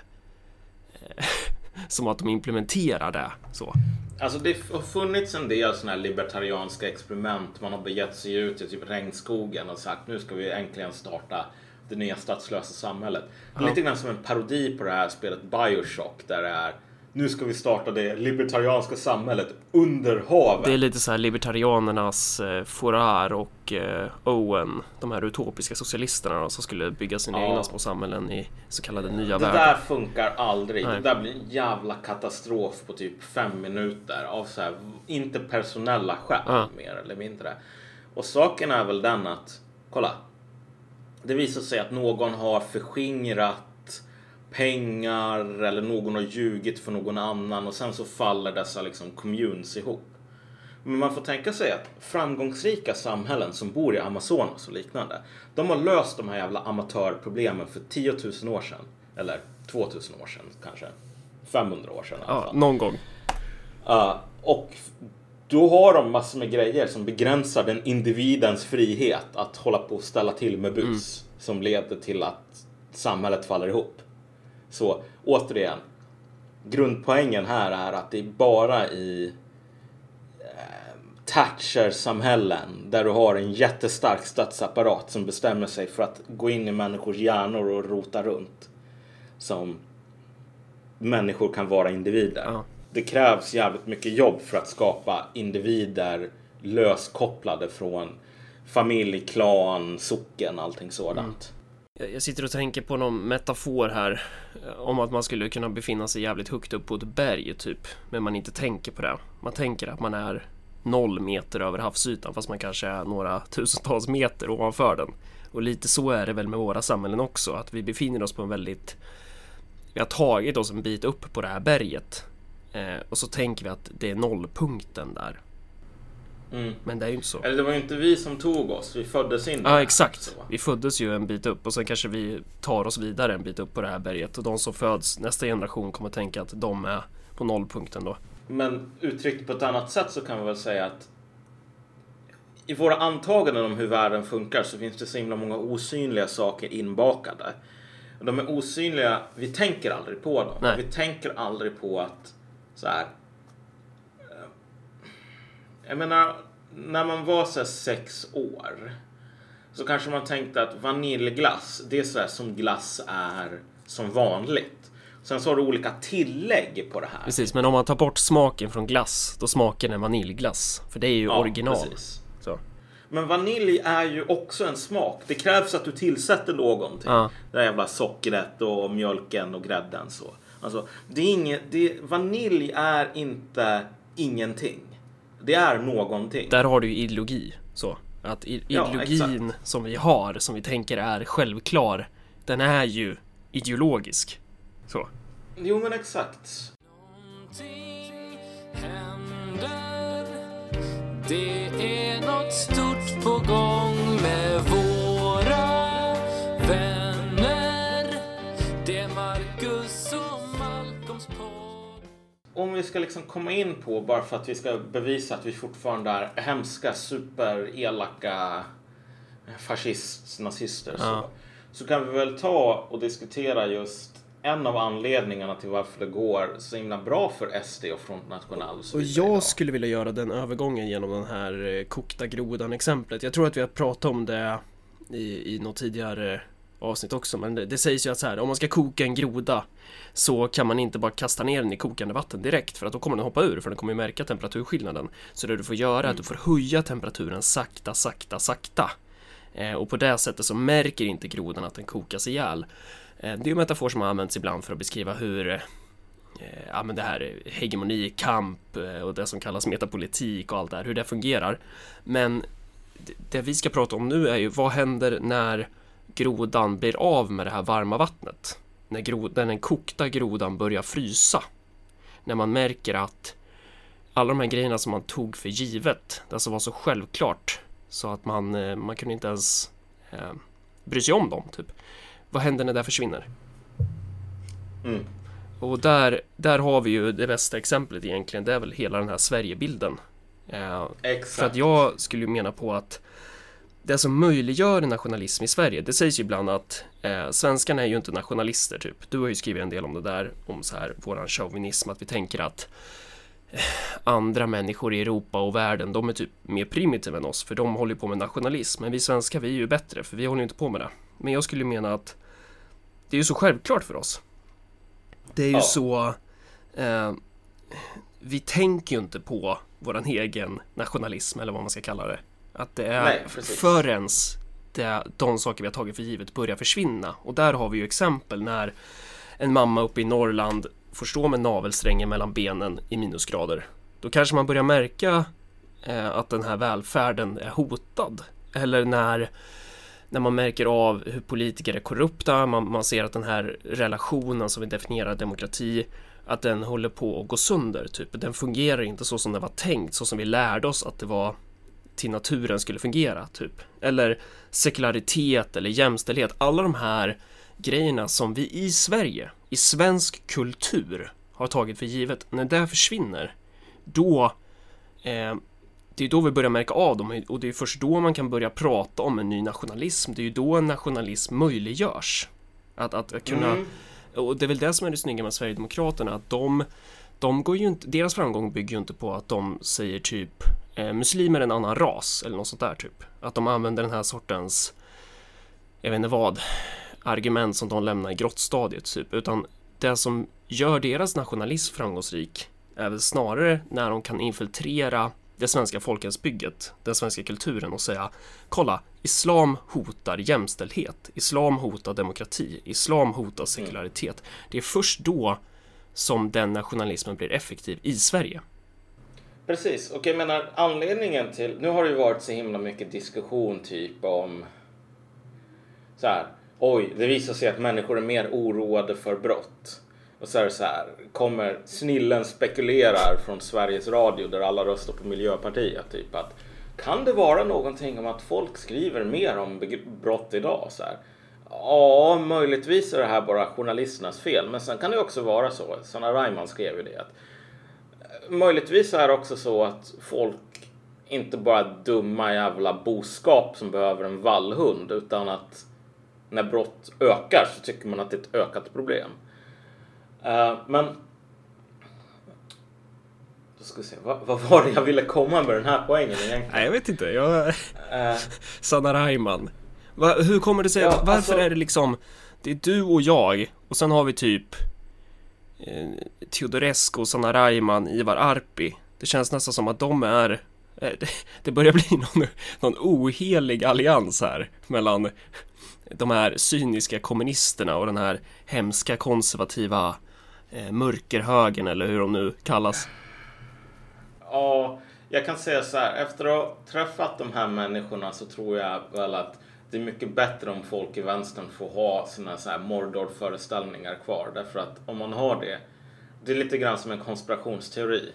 *laughs* som att de implementerar det så. Alltså det har funnits en del sådana här libertarianska experiment. Man har begett sig ut i typ regnskogen och sagt nu ska vi äntligen starta det nya statslösa samhället. Det Ja. Lite grann som en parodi på det här spelet Bioshock där det är nu ska vi starta det libertarianska samhället under havet. Det är lite så här libertarianernas eh, Forar och eh, Owen, de här utopiska socialisterna då, som skulle bygga sina Ja. egna små samhällen i så kallade nya Det världar. där funkar aldrig. Nej. Det där blir en jävla katastrof på typ fem minuter av så här interpersonella skäl Ja. mer eller mindre. Och saken är väl den att, kolla. Det visar sig att någon har förskingrat pengar eller någon har ljugit för någon annan och sen så faller dessa liksom communes ihop. Men man får tänka sig att framgångsrika samhällen som bor i Amazonas och liknande. De har löst de här jävla amatörproblemen för 10 000 år sedan. Eller 2000 år sedan kanske. 500 år sedan i alla Ja, fall. någon gång. Ja, och då har de massor med grejer som begränsar den individens frihet att hålla på och ställa till med bus. Som leder till att samhället faller ihop. Så återigen, grundpoängen här är att det är bara i eh, Thatcher-samhällen där du har en jättestark statsapparat som bestämmer sig för att gå in i människors hjärnor och rota runt. Som människor kan vara individer. Ja. Det krävs jävligt mycket jobb för att skapa individer löskopplade från familj, klan, socken, allting sådant. Mm. Jag jag sitter och tänker på någon metafor här eh, om att man skulle kunna befinna sig jävligt högt upp på ett berg typ, men man inte tänker på det. Man tänker att man är noll meter över havsytan fast man kanske är några tusentals meter ovanför den. Och lite så är det väl med våra samhällen också, att vi befinner oss på en väldigt... Vi har tagit oss en bit upp på det här berget eh, och så tänker vi att det är nollpunkten där. Mm. Men det är ju inte så. Eller det var ju inte vi som tog oss, vi föddes in Ja där, exakt. så. Vi föddes ju en bit upp och sen kanske vi tar oss vidare en bit upp på det här berget och de som föds nästa generation kommer tänka att de är på nollpunkten då. Men uttryckt på ett annat sätt så kan vi väl säga att i våra antaganden om hur världen funkar så finns det så himla många osynliga saker inbakade. De är osynliga, vi tänker aldrig på dem. Nej. Vi tänker aldrig på att så här. eh, Jag menar, när man var så sex år så kanske man tänkte att vaniljglass, det är så här som glass är som vanligt. Sen så har du olika tillägg på det här. Precis, men om man tar bort smaken från glass, då smakar den vaniljglass. För det är ju Ja, original. precis. Så. Men vanilj är ju också en smak. Det krävs att du tillsätter någonting. Ja. Det där jävla sockret och mjölken och grädden så. Alltså, det är inget, det, vanilj är inte ingenting. Det är någonting. Där har du ju ideologi. Så. Att i- Ja, ideologin som vi har, som vi tänker är självklar, den är ju ideologisk. Så. Jo, men exakt. Det är något stort på gång med våra vänner. Om vi ska liksom komma in på, bara för att vi ska bevisa att vi fortfarande är hemska, superelaka fascist, nazister. Ja. Så, så kan vi väl ta och diskutera just en av anledningarna till varför det går så himla bra för SD och Front National. och Och jag skulle vilja göra den övergången genom den här eh, kokta grodan exemplet. Jag tror att vi har pratat om det i, i något tidigare avsnitt också, men det, det sägs ju att så här, om man ska koka en groda så kan man inte bara kasta ner den i kokande vatten direkt för att då kommer den hoppa ur för den kommer märka temperaturskillnaden. Så det du får göra är att du får höja temperaturen sakta, sakta, sakta. Eh, och på det sättet så märker inte grodan att den kokas ihjäl. Eh, det är ju en metafor som har använts ibland för att beskriva hur eh, ja, men det här hegemoni, kamp och det som kallas metapolitik och allt det här, hur det fungerar. Men det- det vi ska prata om nu är ju vad händer när grodan blir av med det här varma vattnet? När, gro- när den kokta grodan börjar frysa. När man märker att alla de här grejerna som man tog för givet, det som var så självklart så att man, eh, man kunde inte ens eh, bry sig om dem, typ. Vad händer när det försvinner? Mm. Och där, där har vi ju det bästa exemplet egentligen, det är väl hela den här Sverigebilden. Eh, Exakt. för att jag skulle ju mena på att det som möjliggör nationalism i Sverige, det sägs ju ibland att eh, svenskarna är ju inte nationalister typ. Du har ju skrivit en del om det där, om så här våran chauvinism, att vi tänker att eh, andra människor i Europa och världen, de är typ mer primitiva än oss, för de håller ju på med nationalism. Men vi svenskar, vi är ju bättre, för vi håller ju inte på med det. Men jag skulle mena att det är ju så självklart för oss. Det är ju Ja. så... Eh, vi tänker ju inte på våran egen nationalism, eller vad man ska kalla det. Att det är Nej, förrän det, de saker vi har tagit för givet börjar försvinna. Och där har vi ju exempel när en mamma uppe i Norrland får stå med navelsträngen mellan benen i minusgrader. Då kanske man börjar märka eh, att den här välfärden är hotad. Eller när, när man märker av hur politiker är korrupta, man, man ser att den här relationen som vi definierar demokrati, att den håller på att gå sönder. Typ. Den fungerar inte så som det var tänkt, så som vi lärde oss att det var till naturen skulle fungera. Typ. Eller sekularitet eller jämställdhet. Alla de här grejerna som vi i Sverige, i svensk kultur, har tagit för givet. När det försvinner, då eh, det är då vi börjar märka av dem och det är först då man kan börja prata om en ny nationalism. Det är ju då en nationalism möjliggörs. Att, att kunna, Mm. och det är väl det som är det snygga med Sverigedemokraterna, att de, de går ju inte, deras framgång bygger ju inte på att de säger typ eh, muslimer är en annan ras eller något sånt där typ. Att de använder den här sortens, jag vet inte vad, argument som de lämnar i grottstadiet typ, utan det som gör deras nationalism framgångsrik är väl snarare när de kan infiltrera det svenska folkhemsbygget, den svenska kulturen och säga kolla, islam hotar jämställdhet, islam hotar demokrati, islam hotar sekularitet. Det är först då som den nationalismen blir effektiv i Sverige. Precis, och jag menar anledningen till, nu har det ju varit så himla mycket diskussion typ om så här, oj, det visar sig att människor är mer oroade för brott. Och så är det så här, kommer snillen spekulerar från Sveriges Radio där alla röstar på Miljöpartiet typ att kan det vara någonting om att folk skriver mer om brott idag? Så här? Ja, möjligtvis är det här bara journalisternas fel, men sen kan det också vara så. Sanna Reimann skrev ju det att möjligtvis är det också så att folk inte bara dumma jävla boskap som behöver en vallhund utan att när brott ökar så tycker man att det är ett ökat problem. Eh, men då ska vi se, vad, vad var det jag ville komma med den här poängen egentligen? Nej, jag vet inte. Jag... Eh, *laughs* Sanna Reimann. Va, hur kommer det sig? Ja, Varför alltså- är det liksom Det är du och jag och sen har vi typ eh, Teodorescu, Sanna Reimann, Ivar Arpi. Det känns nästan som att de är eh, det, *laughs* det börjar bli *laughs* någon, någon ohelig allians här mellan de här cyniska kommunisterna och den här hemska konservativa eh, mörkerhögern eller hur de nu kallas. Ja, jag kan säga så här. Efter att ha träffat de här människorna så tror jag väl att det är mycket bättre om folk i vänstern får ha sina så här Mordor-föreställningar kvar. Därför att om man har det, det är lite grann som en konspirationsteori.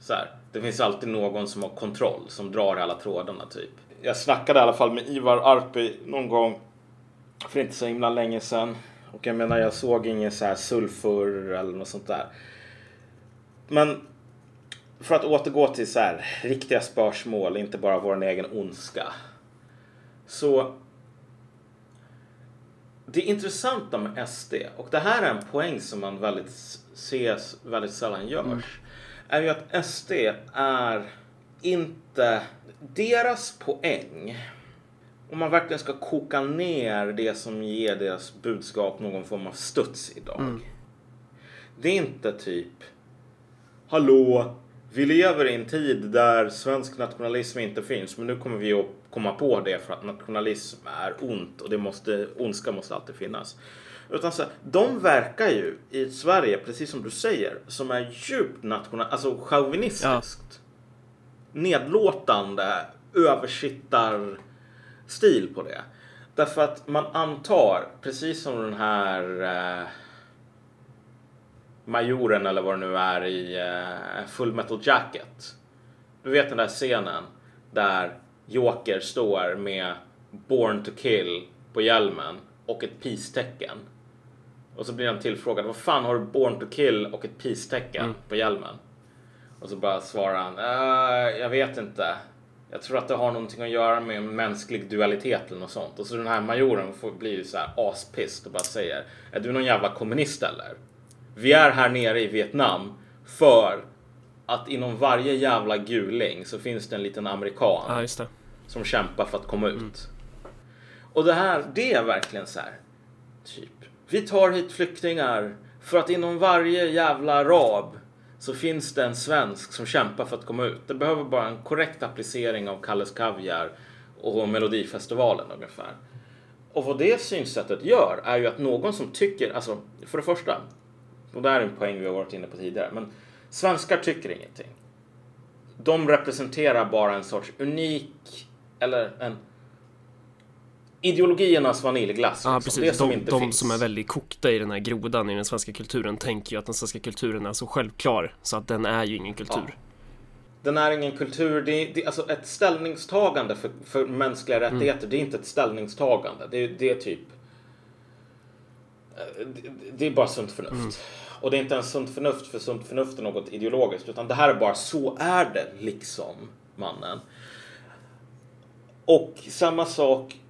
Så här, det finns alltid någon som har kontroll, som drar i alla trådarna typ. Jag snackade i alla fall med Ivar Arpi någon gång för inte så himla länge sedan. Och jag menar, jag såg ingen så här sulfur eller något sånt där. Men för att återgå till så här riktiga spörsmål, inte bara vår egen ondska. Så det intressanta med SD, och det här är en poäng som man väldigt ses väldigt sällan görs, mm. är ju att SD är inte deras poäng. Om man verkligen ska koka ner det som ger deras budskap någon form av studs idag. Mm. Det är inte typ Hallå, vi lever i en tid där svensk nationalism inte finns men nu kommer vi att komma på det för att nationalism är ont och det måste, ondska måste alltid finnas. Utan så, de verkar ju i Sverige, precis som du säger, som är djupt national, alltså chauvinistiskt. Ja. Nedlåtande, översittar stil på det. Därför att man antar, precis som den här eh, majoren eller vad det nu är i uh, Full Metal Jacket. Du vet den där scenen där Joker står med Born to Kill på hjälmen och ett peace-tecken. Och så blir han tillfrågad, vad fan har du Born to Kill och ett peace-tecken mm. på hjälmen? Och så bara svarar han, uh, jag vet inte. Jag tror att det har någonting att göra med mänsklig dualitet eller något sånt. Och så den här majoren får, blir ju så här aspist och bara säger, är du någon jävla kommunist eller? Vi är här nere i Vietnam för att inom varje jävla guling så finns det en liten amerikan ja, som kämpar för att komma ut. Mm. Och det här, det är verkligen så här. Typ, vi tar hit flyktingar för att inom varje jävla arab så finns det en svensk som kämpar för att komma ut. Det behöver bara en korrekt applicering av Kalles Kaviar och Melodifestivalen ungefär. Och vad det synsättet gör är ju att någon som tycker, alltså för det första, och det är en poäng vi har varit inne på tidigare. Men svenskar tycker ingenting. De representerar bara en sorts unik, eller en ideologiernas vaniljglass. Ja, liksom. precis. Som de, de finns. som är väldigt kokta i den här grodan i den svenska kulturen tänker ju att den svenska kulturen är så självklar så att den är ju ingen kultur. Ja. Den är ingen kultur. Det är, det, alltså ett ställningstagande för, för mänskliga mm. rättigheter. Mm. Det är inte ett ställningstagande. Det, det är typ Eh, det är bara sunt förnuft. Mm. Och det är inte ens sunt förnuft för sunt förnuft är något ideologiskt utan det här är bara så är det liksom mannen. Och samma sak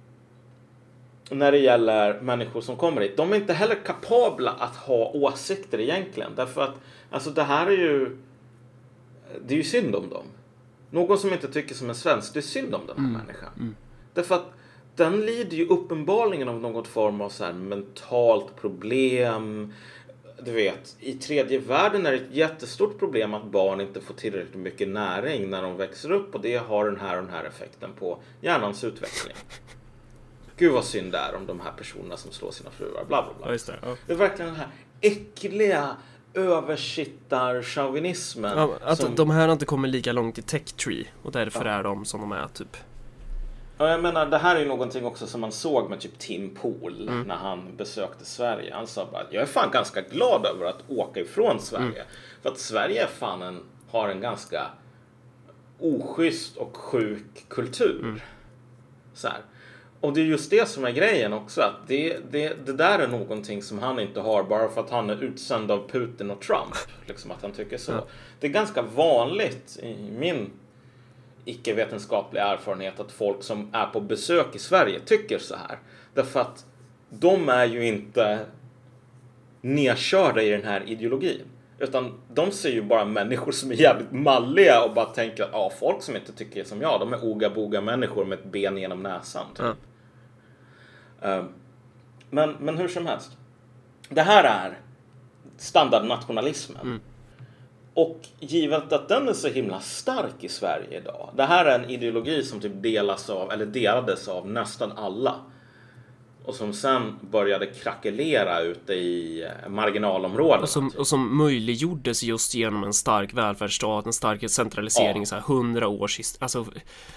när det gäller människor som kommer hit. De är inte heller kapabla att ha åsikter egentligen därför att alltså det här är ju det är ju synd om dem. Någon som inte tycker som en svensk, det är synd om den här mm. människan. Mm. Därför att den lider ju uppenbarligen av någon form av så här mentalt problem. Du vet, i tredje världen är det ett jättestort problem att barn inte får tillräckligt mycket näring när de växer upp och det har den här och den här effekten på hjärnans utveckling. Gud vad synd det är om de här personerna som slår sina fruar, bla bla bla. Det. Ja. det är verkligen den här äckliga översittar-chauvinismen. Ja, att som... de här inte kommer lika långt i tech tree och därför ja. är de som de är typ. Ja, jag menar, det här är ju någonting också som man såg med typ Tim Pool mm. när han besökte Sverige. Han sa bara jag är fan ganska glad över att åka ifrån Sverige. Mm. För att Sverige fan en, har en ganska oschysst och sjuk kultur. Mm. Så här. Och det är just det som är grejen också. Att det, det, det där är någonting som han inte har bara för att han är utsänd av Putin och Trump. Liksom att han tycker så. Det är ganska vanligt i min icke-vetenskaplig erfarenhet att folk som är på besök i Sverige tycker så här. Därför att de är ju inte nedkörda i den här ideologin. Utan de ser ju bara människor som är jävligt malliga och bara tänker att ja, folk som inte tycker som jag, de är oga-boga människor med ett ben genom näsan. Typ. Mm. men, men hur som helst. Det här är standardnationalismen. Mm. Och givet att den är så himla stark i Sverige idag. Det här är en ideologi som typ delas av, eller delades av nästan alla. Och som sen började krackelera ute i eh, marginalområden. Och som, och som möjliggjordes just genom en stark välfärdsstat, en stark centralisering, ja. så här hundra års, alltså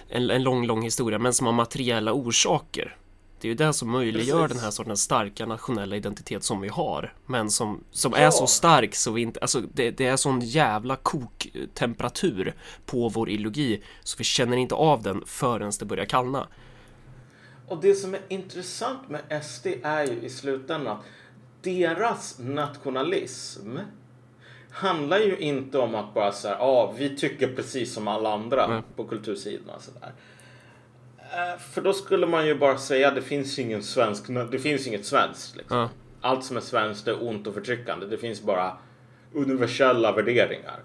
en, en lång, lång historia, men som har materiella orsaker. Det är ju det som möjliggör Precis. den här sortens starka nationella identitet som vi har. Men som, som Ja. är så stark så vi inte, alltså det, det är sån jävla koktemperatur på vår ideologi så vi känner inte av den förrän det börjar kallna. Och det som är intressant med SD är ju i slutändan att deras nationalism handlar ju inte om att bara säga ja, vi tycker precis som alla andra Nej. på kultursidan och sådär. Eh, För då skulle man ju bara säga det finns ingen svensk, det finns inget svenskt. Liksom. Ja. Allt som är svenskt är ont och förtryckande. Det finns bara universella värderingar.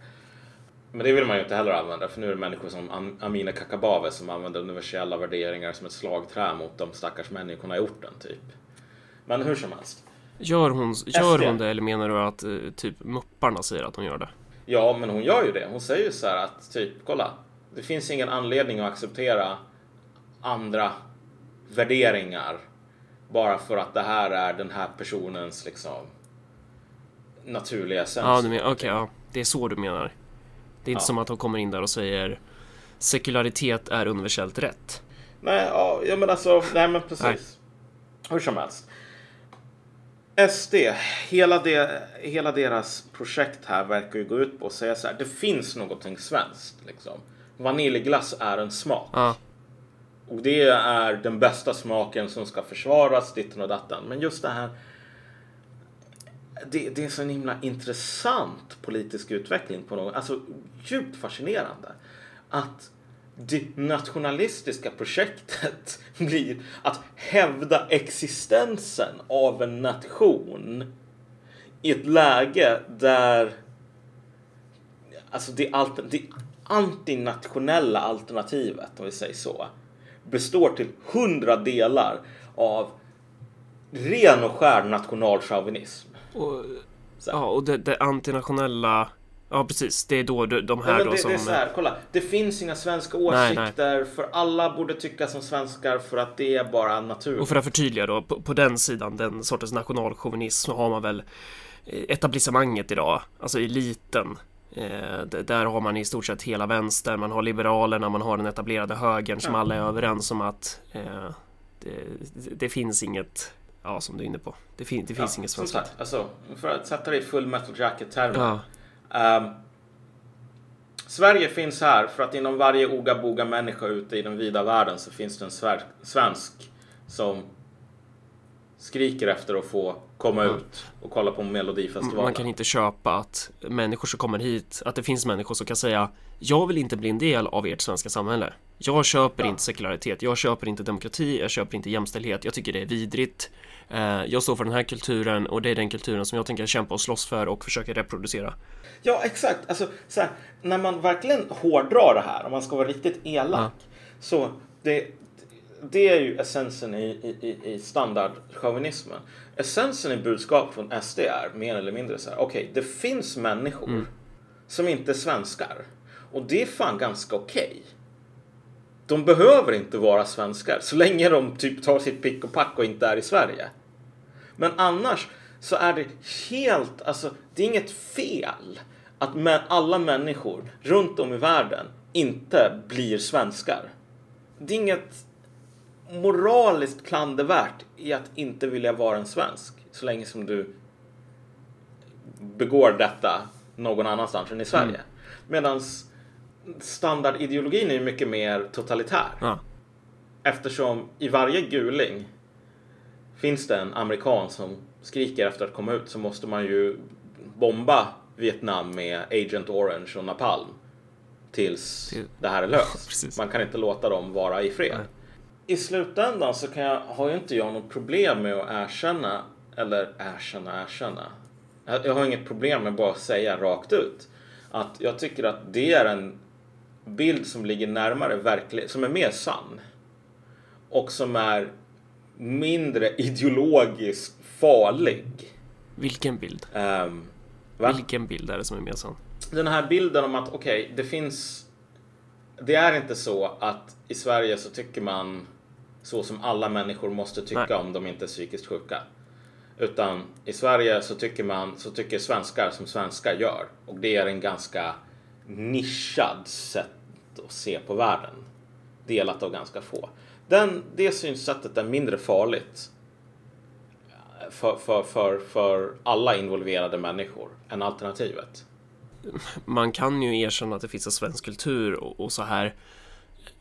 Men det vill man ju inte heller använda för nu är det människor som Am- Amina Kakabaveh som använder universella värderingar som ett slagträ mot de stackars människorna i orten typ. Men hur som helst. Gör hon, gör SD. hon det eller menar du att eh, typ mupparna säger att hon gör det? Ja, men hon gör ju det. Hon säger ju så här att typ, kolla. Det finns ingen anledning att acceptera andra värderingar bara för att det här är den här personens liksom naturliga essens. Ja, du menar, okej, ja. Det är så du menar. Det är inte Ja. som att hon kommer in där och säger sekularitet är universellt rätt. Nej, ja, men alltså, nej men precis. Nej. Hur som helst. SD, hela, det, hela deras projekt här verkar ju gå ut på att säga så här. Det finns någonting svenskt liksom. Vaniljglass är en smak. Ja, och det är den bästa smaken som ska försvaras, ditten och datten. Men just det här. Det, det är så en himla intressant politisk utveckling på något, alltså djupt fascinerande. Att det nationalistiska projektet *laughs* blir att hävda existensen av en nation i ett läge där alltså det, alter, det antinationella alternativet, om vi säger så, består till hundra delar av ren och skär nationalchauvinism. och, ja, och det, det antinationella... Ja, precis. Det är då de, här Nej, men då det, som... det är så här, kolla. Det finns inga svenska Nej, nej. åsikter för alla borde tycka som svenskar för att det är bara natur. Och för att förtydliga då, på, på den sidan, den sortens nationalchauvinism, har man väl eh, etablissemanget idag, alltså eliten. Eh, där har man i stort sett hela vänster, man har liberalerna, man har den etablerade högern som alla är överens om att eh, det, det finns inget, ja som du är inne på, det, fin, det finns ja, inget svenskt. sagt, alltså, för att sätta det i full metal jacket-termer. Ja, Ehm, Sverige finns här för att inom varje oga-boga människa ute i den vida världen så finns det en svensk som skriker efter att få komma Ja. ut och kolla på Melodifestivalen. man kan inte köpa att människor som kommer hit, att det finns människor som kan säga Jag vill inte bli en del av ert svenska samhälle. Jag köper Ja. inte sekularitet, jag köper inte demokrati, jag köper inte jämställdhet, jag tycker det är vidrigt. Eh, Jag står för den här kulturen och det är den kulturen som jag tänker kämpa och slåss för och försöka reproducera. Ja, exakt. Alltså, så här, när man verkligen hårdrar det här, om man ska vara riktigt elak, så det, det är ju essensen i, i, i- standardchauvinismen. Essensen i budskap från SD är mer eller mindre så här, okej, det finns människor som inte är svenskar. Och det är fan ganska okej. De behöver inte vara svenskar så länge de typ tar sitt pick och pack och inte är i Sverige. Men annars så är det helt, alltså det är inget fel att alla människor runt om i världen inte blir svenskar. Det är inget moraliskt klandervärt i att inte vilja vara en svensk så länge som du begår detta någon annanstans än i Sverige. Mm. Medan standardideologin är mycket mer totalitär. Ja, Eftersom i varje guling finns det en amerikan som skriker efter att komma ut så måste man ju bomba Vietnam med Agent Orange och Napalm tills Till- det här är löst. *laughs* Man kan inte låta dem vara i fred. Nej. I slutändan så kan jag, har ju inte jag något problem med att erkänna, eller erkänna, erkänna. Jag, jag har inget problem med bara att säga rakt ut att jag tycker att det är en bild som ligger närmare verklighet, som är mer sann och som är mindre *laughs* ideologiskt farlig. vilken bild? Um? Vilken bild är det som är mer sann? Den här bilden om att okej, det finns... Det är inte så att i Sverige så tycker man så som alla människor måste tycka Nej. om de inte är psykiskt sjuka. Utan i Sverige så tycker man, så tycker svenskar som svenskar gör. Och det är en ganska nischad sätt att se på världen. Delat av ganska få. Den, det synsättet är mindre farligt för, för, för, för alla involverade människor än alternativet. Man kan ju erkänna att det finns en svensk kultur och, och så här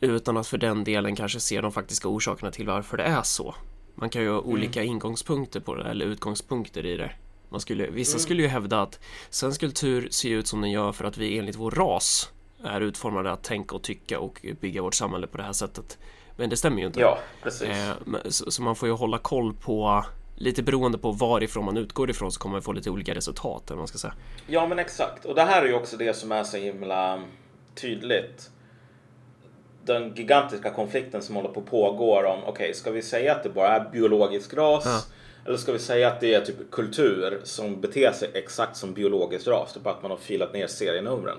utan att för den delen kanske se de faktiska orsakerna till varför det är så. Man kan ju ha olika ingångspunkter på det eller utgångspunkter i det. Man skulle, vissa Mm. skulle ju hävda att svensk kultur ser ut som den gör för att vi enligt vår ras är utformade att tänka och tycka och bygga vårt samhälle på det här sättet. Men det stämmer ju inte. Ja, precis. Eh, så, så man får ju hålla koll på lite beroende på varifrån man utgår ifrån så kommer man få lite olika resultat eller man ska säga. Ja, men exakt. Och det här är ju också det som är så himla tydligt. Den gigantiska konflikten som håller på att pågå om, okej, ska vi säga att det bara är biologisk ras? Ja. Eller ska vi säga att det är typ kultur som beter sig exakt som biologisk ras? Typ att man har filat ner serienumren.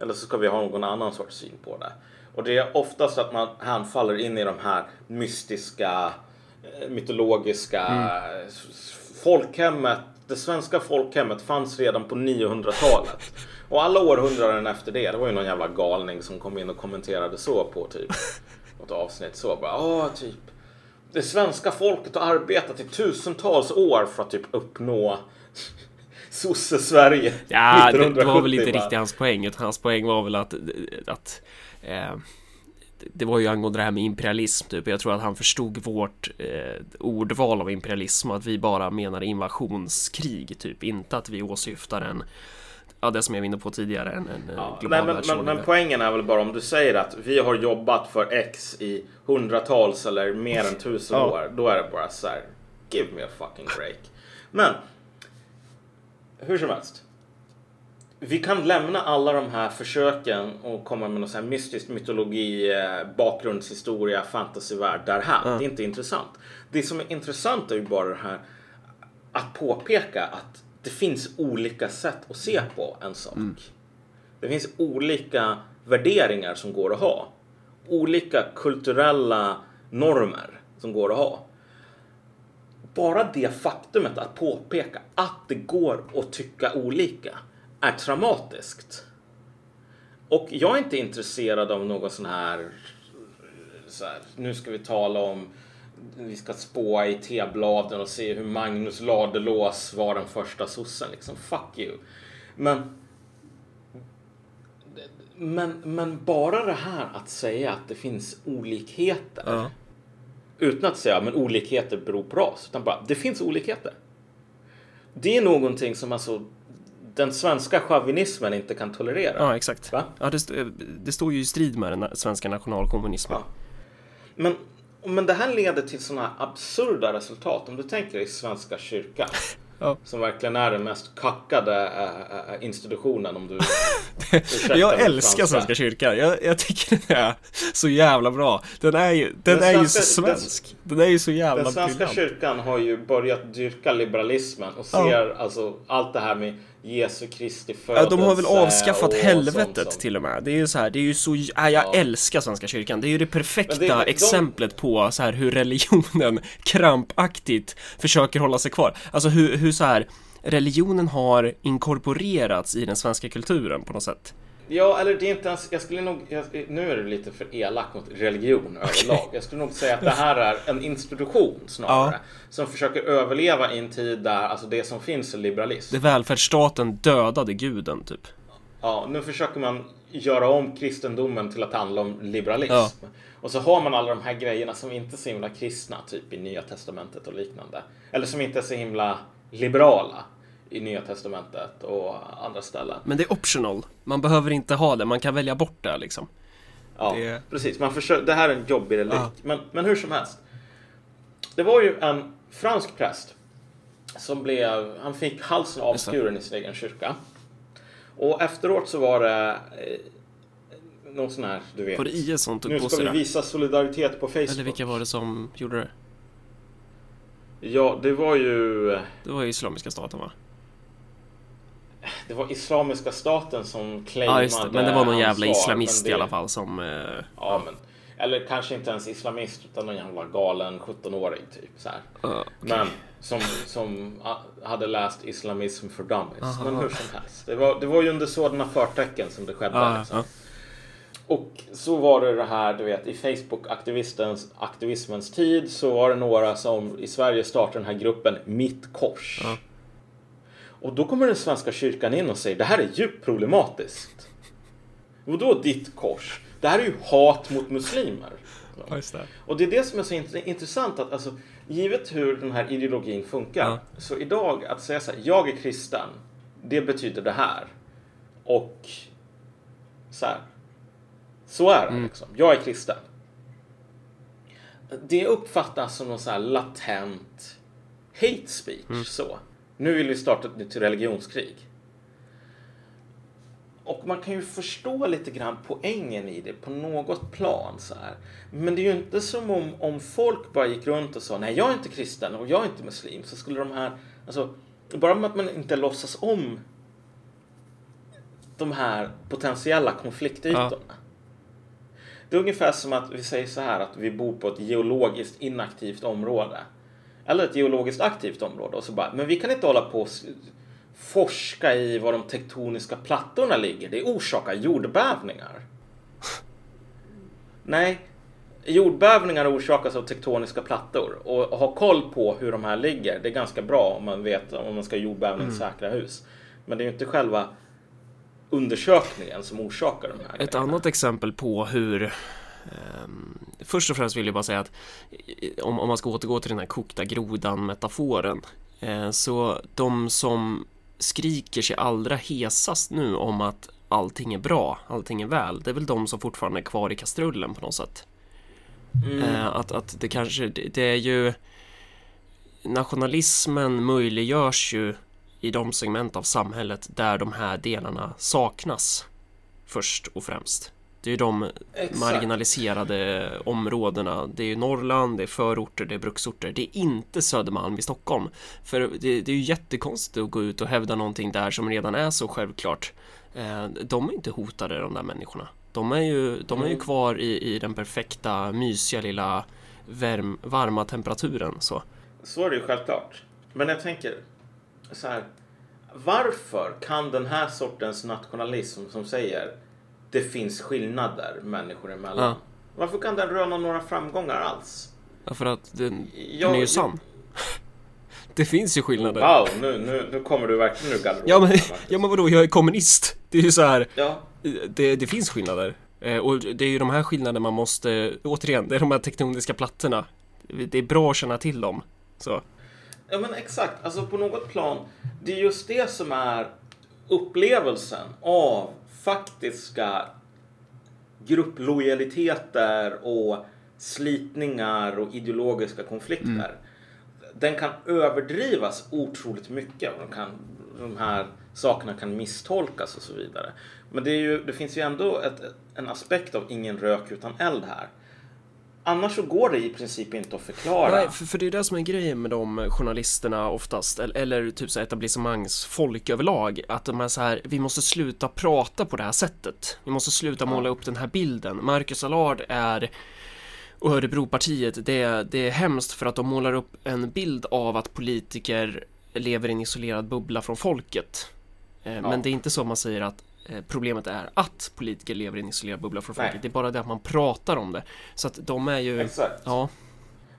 Eller så ska vi ha någon annan sorts syn på det. Och det är oftast att man hänfaller in i de här mystiska, eh, mytologiska s- folkhemmet. Det svenska folkhemmet fanns redan på 900-talet. Och alla århundraden efter det, det var ju någon jävla galning som kom in och kommenterade så på typ något avsnitt så bara, åh typ det svenska folket har arbetat i tusentals år för att typ uppnå sosse-Sverige. Ja, det, var 1970 väl inte riktigt hans poäng, utan hans poäng var väl att, att eh, det var ju angående det här med imperialism typ. Jag tror att han förstod vårt eh, ordval av imperialism att vi bara menar invasionskrig typ. Inte att vi åsyftar en, ja det som jag var inne på tidigare, en, en Ja, global nej, men, men, men poängen är väl bara om du säger att vi har jobbat för X i hundratals eller mer än tusen Ja. år. Då är det bara så här. Give me a fucking break. Men. Hur som helst. Vi kan lämna alla de här försöken och komma med någon sån här mystisk mytologi, eh, bakgrundshistoria, fantasyvärld därhän. Ja. Det är inte intressant. Det som är intressant är ju bara det här att påpeka att det finns olika sätt att se på en sak. Det finns olika värderingar som går att ha. Olika kulturella normer som går att ha. Bara det faktumet att påpeka att det går att tycka olika är traumatiskt. Och jag är inte intresserad av någon sån här, så här nu ska vi tala om vi ska spåa i tebladen och se hur Magnus Ladulås var den första sossen. Liksom, fuck you. Men, men, men bara det här att säga att det finns olikheter. Ja. Utan att säga men olikheter beror på ras. Utan bara det finns olikheter. Det är någonting som alltså den svenska chauvinismen inte kan tolerera. Ja, exakt. Va? Ja, det, st- det står ju i strid med den svenska nationalkommunismen. Ja. Men, men det här leder till sådana absurda resultat. Om du tänker i Svenska kyrkan. *laughs* Ja. Som verkligen är den mest kackade äh, institutionen om du *laughs* Jag älskar. Svenska kyrkan. Jag, jag tycker den är så jävla bra. Den är ju, den Den är ju svenska- så svensk. Den är ju så jävla Den svenska briljant. kyrkan har ju börjat dyrka liberalismen och Ja. ser alltså allt det här med Jesu Kristi födelse. Ja, de har väl avskaffat och helvetet sånt som- till och med. Det är ju så här, det är ju så, ja, jag Ja. älskar Svenska kyrkan. Det är ju det perfekta det- de- exemplet på så här hur religionen *laughs* krampaktigt försöker hålla sig kvar. Alltså hur, hur så här religionen har inkorporerats i den svenska kulturen på något sätt. Ja, eller det är inte ens, jag skulle nog, jag, nu är det lite för elak mot religion överlag. Jag skulle nog säga att det här är en institution snarare. Ja. Som försöker överleva i en tid där alltså det som finns är liberalism. Det välfärdsstaten dödade guden typ. Ja, nu försöker man göra om kristendomen till att handla om liberalism. Ja. Och så har man alla de här grejerna som inte är så himla kristna, typ i Nya Testamentet och liknande. Eller som inte är så himla liberala i Nya Testamentet och andra ställen. Men det är optional. Man behöver inte ha det, man kan välja bort det liksom. Ja, Det- precis. Man försöker, det här är en jobbig relikt. Ja. Men, men hur som helst. Det var ju en fransk präst som blev, han fick halsen avskuren i sin egen kyrka. Och efteråt så var det eh, någon sån här, du vet. Var det IS som tog Nu på ska sig vi det? visa solidaritet på Facebook. Eller vilka var det som gjorde det? Ja, det var ju Det var ju Islamiska staten va? Det var Islamiska staten som claimade Ja det, men det var någon jävla ansvar, islamist men i det- alla fall som... Eh, Ja, men, eller kanske inte ens islamist utan någon jävla galen 17-åring typ så här. eh, Men som, som hade läst Islamism for Dummies. Aha. Men hur som helst. Det var, det var ju under sådana förtecken som det skedde. ja, liksom. ja. Och så var det det här, du vet, i Facebook-aktivistens aktivismens tid så var det några som i Sverige startade den här gruppen Mitt Kors. Ja. Och då kommer den svenska kyrkan in och säger det här är djupt problematiskt. Vadå ditt kors? Det här är ju hat mot muslimer. Det. Och det är det som är så int- intressant att alltså, givet hur den här ideologin funkar. Ja. Så idag att säga så här, jag är kristen. Det betyder det här. Och så här. Så är det liksom. Jag är kristen. Det uppfattas som någon så här latent hate speech. Så. Nu vill vi starta ett nytt religionskrig. Och man kan ju förstå lite grann poängen i det på något plan. så här. Men det är ju inte som om, om folk bara gick runt och sa nej jag är inte kristen och jag är inte muslim. Så skulle de här, alltså bara med att man inte låtsas om de här potentiella konfliktytorna. Det är ungefär som att vi säger så här att vi bor på ett geologiskt inaktivt område. Eller ett geologiskt aktivt område och så bara, men vi kan inte hålla på och forska i var de tektoniska plattorna ligger. Det orsakar jordbävningar. *laughs* Nej, jordbävningar orsakas av tektoniska plattor och ha koll på hur de här ligger. Det är ganska bra om man vet om man ska jordbävningssäkra hus. Men det är ju inte själva undersökningen som orsakar de här Ett annat exempel på hur ehm, Först och främst vill jag bara säga att eh, om, om man ska återgå till den här kokta grodan-metaforen eh, så de som skriker sig allra hesast nu om att allting är bra, allting är väl, det är väl de som fortfarande är kvar i kastrullen på något sätt. Eh, att, att det kanske, det, det är ju Nationalismen möjliggörs ju i de segment av samhället där de här delarna saknas först och främst. Det är ju de Exakt. marginaliserade områdena. Det är ju Norrland, det är förorter, det är bruksorter. Det är inte Södermalm i Stockholm. För det, det är ju jättekonstigt att gå ut och hävda någonting där som redan är så självklart. Eh, de är inte hotade de där människorna. De är ju, de är ju kvar i, i den perfekta, mysiga lilla värm, varma temperaturen. Så. Så är det ju självklart. Men jag tänker så här. Varför kan den här sortens nationalism som säger det finns skillnader människor emellan. Ja. Varför kan den röna några framgångar alls? Ja, för att den, Jag- den är ju sann. *laughs* Det finns ju skillnader. Wow, nu, nu, nu kommer du verkligen ur garderoben. Ja men, *laughs* ja men vadå, jag är kommunist. Det är ju så här, ja. det, det finns skillnader. Eh, Och det är ju de här skillnaderna man måste, återigen, det är de här tektoniska plattorna. Det är bra att känna till dem. Så. Ja men exakt, alltså på något plan. Det är just det som är upplevelsen av faktiska grupplojaliteter och slitningar och ideologiska konflikter. Den kan överdrivas otroligt mycket och de, kan, de här sakerna kan misstolkas och så vidare. Men det, är ju, det finns ju ändå ett, en aspekt av ingen rök utan eld här. Annars så går det i princip inte att förklara. Nej, för, för det är det som är grejen med de journalisterna oftast, eller, eller typ så etablissemangsfolk överlag, att de är så här, vi måste sluta prata på det här sättet. Vi måste sluta måla upp den här bilden. Marcus Allard är och Örebropartiet, det, är- det är hemskt för att de målar upp en bild av att politiker lever i en isolerad bubbla från folket. Eh, Men det är inte så man säger att problemet är att politiker lever i en isolerad bubbla från folket. Det är bara det att man pratar om det. Så att de är ju... Exakt. Ja,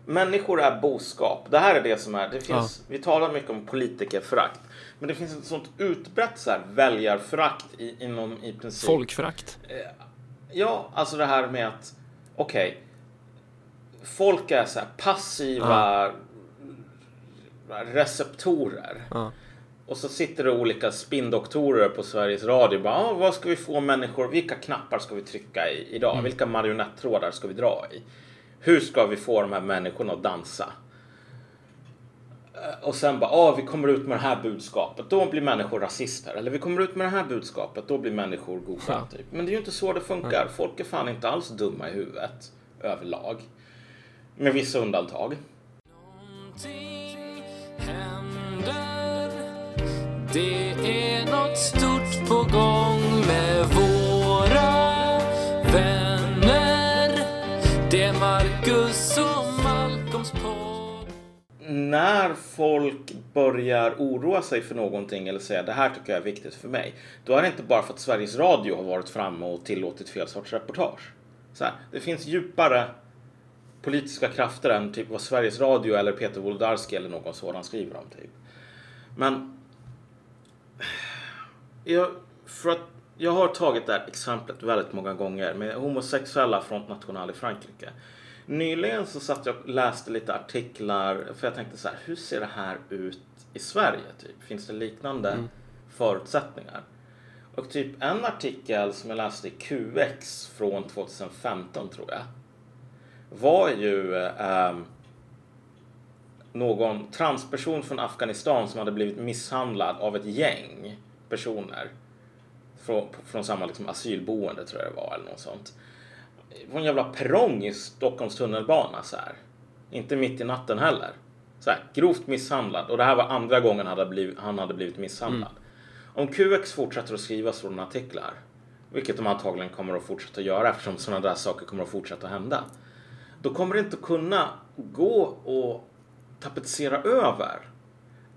Människor är boskap. Det här är det som är. Det finns, Vi talar mycket om politikerförakt. Men det finns ett sånt utbrett så här, väljarförakt i, inom i princip. folkförakt. Ja, alltså det här med att okej. folk är så här passiva receptorer. Ja. Och så sitter det olika spindoktorer på Sveriges Radio och bara, ah, vad ska vi få människor, vilka knappar ska vi trycka i idag? Mm. Vilka marionettrådar ska vi dra i? Hur ska vi få de här människorna att dansa? Eh, Och sen bara, ah, vi kommer ut med det här budskapet, då blir människor rasister. Eller vi kommer ut med det här budskapet, då blir människor goda. Ja. Typ. Men det är ju inte så det funkar. Folk är fan inte alls dumma i huvudet överlag. Med vissa undantag. Någonting det är något stort på gång med våra vänner Det är Marcus och Malcolms podd när folk börjar oroa sig för någonting eller säga det här tycker jag är viktigt för mig. Då är det inte bara för att Sveriges Radio har varit framme och tillåtit fel sorts reportage. Så här, det finns djupare politiska krafter än typ vad Sveriges Radio eller Peter Wolodarski eller någon sådan skriver om. Typ. Men jag, för att jag har tagit det här exemplet väldigt många gånger med homosexuella Front National i Frankrike. Nyligen så satt jag och läste lite artiklar för jag tänkte så här, hur ser det här ut i Sverige? Typ? Finns det liknande mm. förutsättningar? Och typ en artikel som jag läste i QX från 2015 tror jag var ju eh, någon transperson från Afghanistan som hade blivit misshandlad av ett gäng personer från, från samma liksom, asylboende tror jag det var eller något sånt. På en jävla perrong i Stockholms tunnelbana så här. Inte mitt i natten heller. Så här, grovt misshandlad och det här var andra gången han hade blivit, han hade blivit misshandlad. Mm. Om QX fortsätter att skriva sådana artiklar, vilket de antagligen kommer att fortsätta göra eftersom sådana där saker kommer att fortsätta hända. Då kommer det inte kunna gå och tapetsera över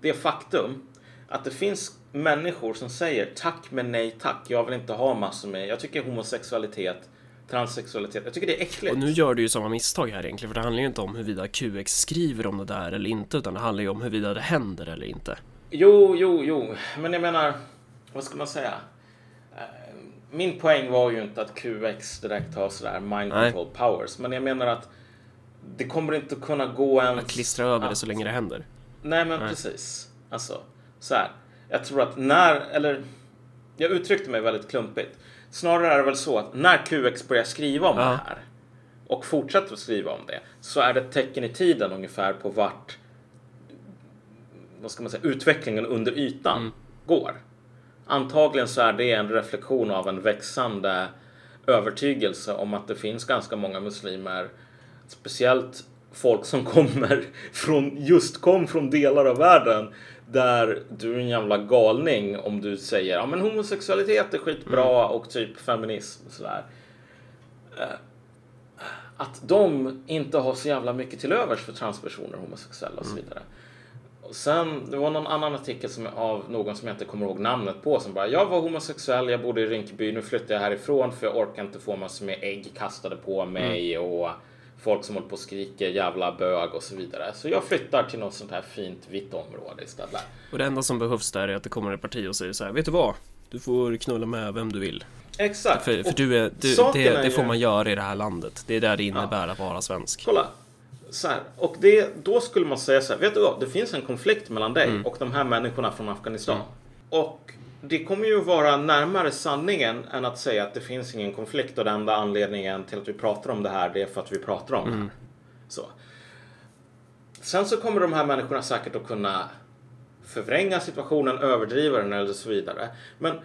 det faktum att det finns människor som säger tack men nej tack. Jag vill inte ha massor med. Jag tycker homosexualitet, transsexualitet. Jag tycker det är äckligt. Och nu gör du ju samma misstag här egentligen. För det handlar ju inte om huruvida QX skriver om det där eller inte. Utan det handlar ju om huruvida det händer eller inte. Jo, jo, jo. Men jag menar, vad ska man säga? Eh, min poäng var ju inte att QX direkt har sådär mind control nej. powers. Men jag menar att det kommer inte kunna gå ens... Att klistra över att... det så länge det händer. Nej, men nej. precis. Alltså, så här jag tror att när, eller jag uttryckte mig väldigt klumpigt. Snarare är det väl så att när QX börjar skriva om ja. det här och fortsätter att skriva om det så är det ett tecken i tiden ungefär på vart vad ska man säga, utvecklingen under ytan mm. går. Antagligen så är det en reflektion av en växande övertygelse om att det finns ganska många muslimer, speciellt folk som kommer *laughs* från, just kom från delar av världen där du är en jävla galning om du säger ja men homosexualitet är skitbra mm. och typ feminism och sådär. Eh, att de inte har så jävla mycket till övers för transpersoner, homosexuella och så mm. vidare. Och sen, det var någon annan artikel som, av någon som jag inte kommer ihåg namnet på som bara jag var homosexuell, jag bodde i Rinkeby, nu flyttar jag härifrån för jag orkar inte få massor med ägg kastade på mig mm. och folk som håller på och skriker jävla bög och så vidare. Så jag flyttar till något sånt här fint vitt område istället. Och det enda som behövs där är att det kommer ett parti och säger så här, vet du vad? Du får knulla med vem du vill. Exakt. För, för du är, du, det, det, får man göra i det här landet. Det är där det innebär ja. att vara svensk. Kolla. Så här, och det, då skulle man säga så här, vet du vad? Det finns en konflikt mellan dig mm. och de här människorna från Afghanistan. Mm. Och det kommer ju vara närmare sanningen än att säga att det finns ingen konflikt och den enda anledningen till att vi pratar om det här det är för att vi pratar om mm. det här. Så. Sen så kommer de här människorna säkert att kunna förvränga situationen, överdriva den eller så vidare. Men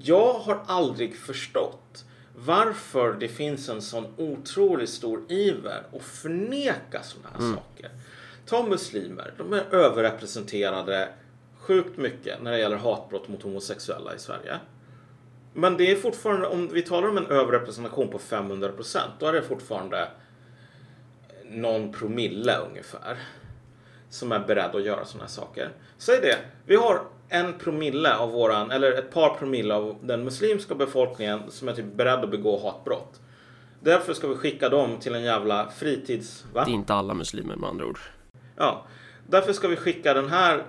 jag har aldrig förstått varför det finns en sån otroligt stor iver att förneka sådana här mm. saker. Ta muslimer, de är överrepresenterade sjukt mycket när det gäller hatbrott mot homosexuella i Sverige. Men det är fortfarande, om vi talar om en överrepresentation på 500 procent, då är det fortfarande någon promille ungefär som är beredd att göra sådana här saker. Säg det, vi har en promille av våran, eller ett par promille av den muslimska befolkningen som är typ beredd att begå hatbrott. Därför ska vi skicka dem till en jävla fritids... Va? Det är inte alla muslimer med andra ord. Ja, därför ska vi skicka den här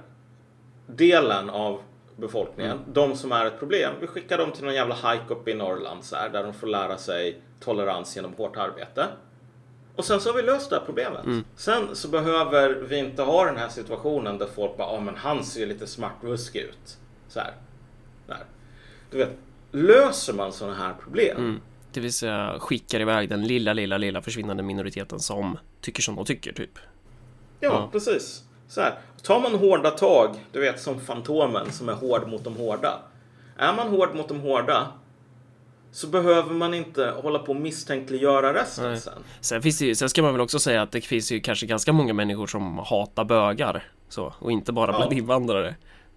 delen av befolkningen, mm. de som är ett problem, vi skickar dem till någon jävla hike uppe i Norrland så här, där de får lära sig tolerans genom hårt arbete. Och sen så har vi löst det här problemet. Mm. Sen så behöver vi inte ha den här situationen där folk bara, ja ah, men han ser lite smartvuskig ut. Så här. Där. Du vet, löser man sådana här problem. Mm. Det vill säga skickar iväg den lilla, lilla, lilla försvinnande minoriteten som tycker som de tycker typ. Ja, ja. precis. Så här, tar man hårda tag, du vet som Fantomen som är hård mot de hårda. Är man hård mot de hårda så behöver man inte hålla på och misstänkliggöra resten Nej. sen. Sen, finns det, sen ska man väl också säga att det finns ju kanske ganska många människor som hatar bögar. Så, och inte bara bland ja. invandrare.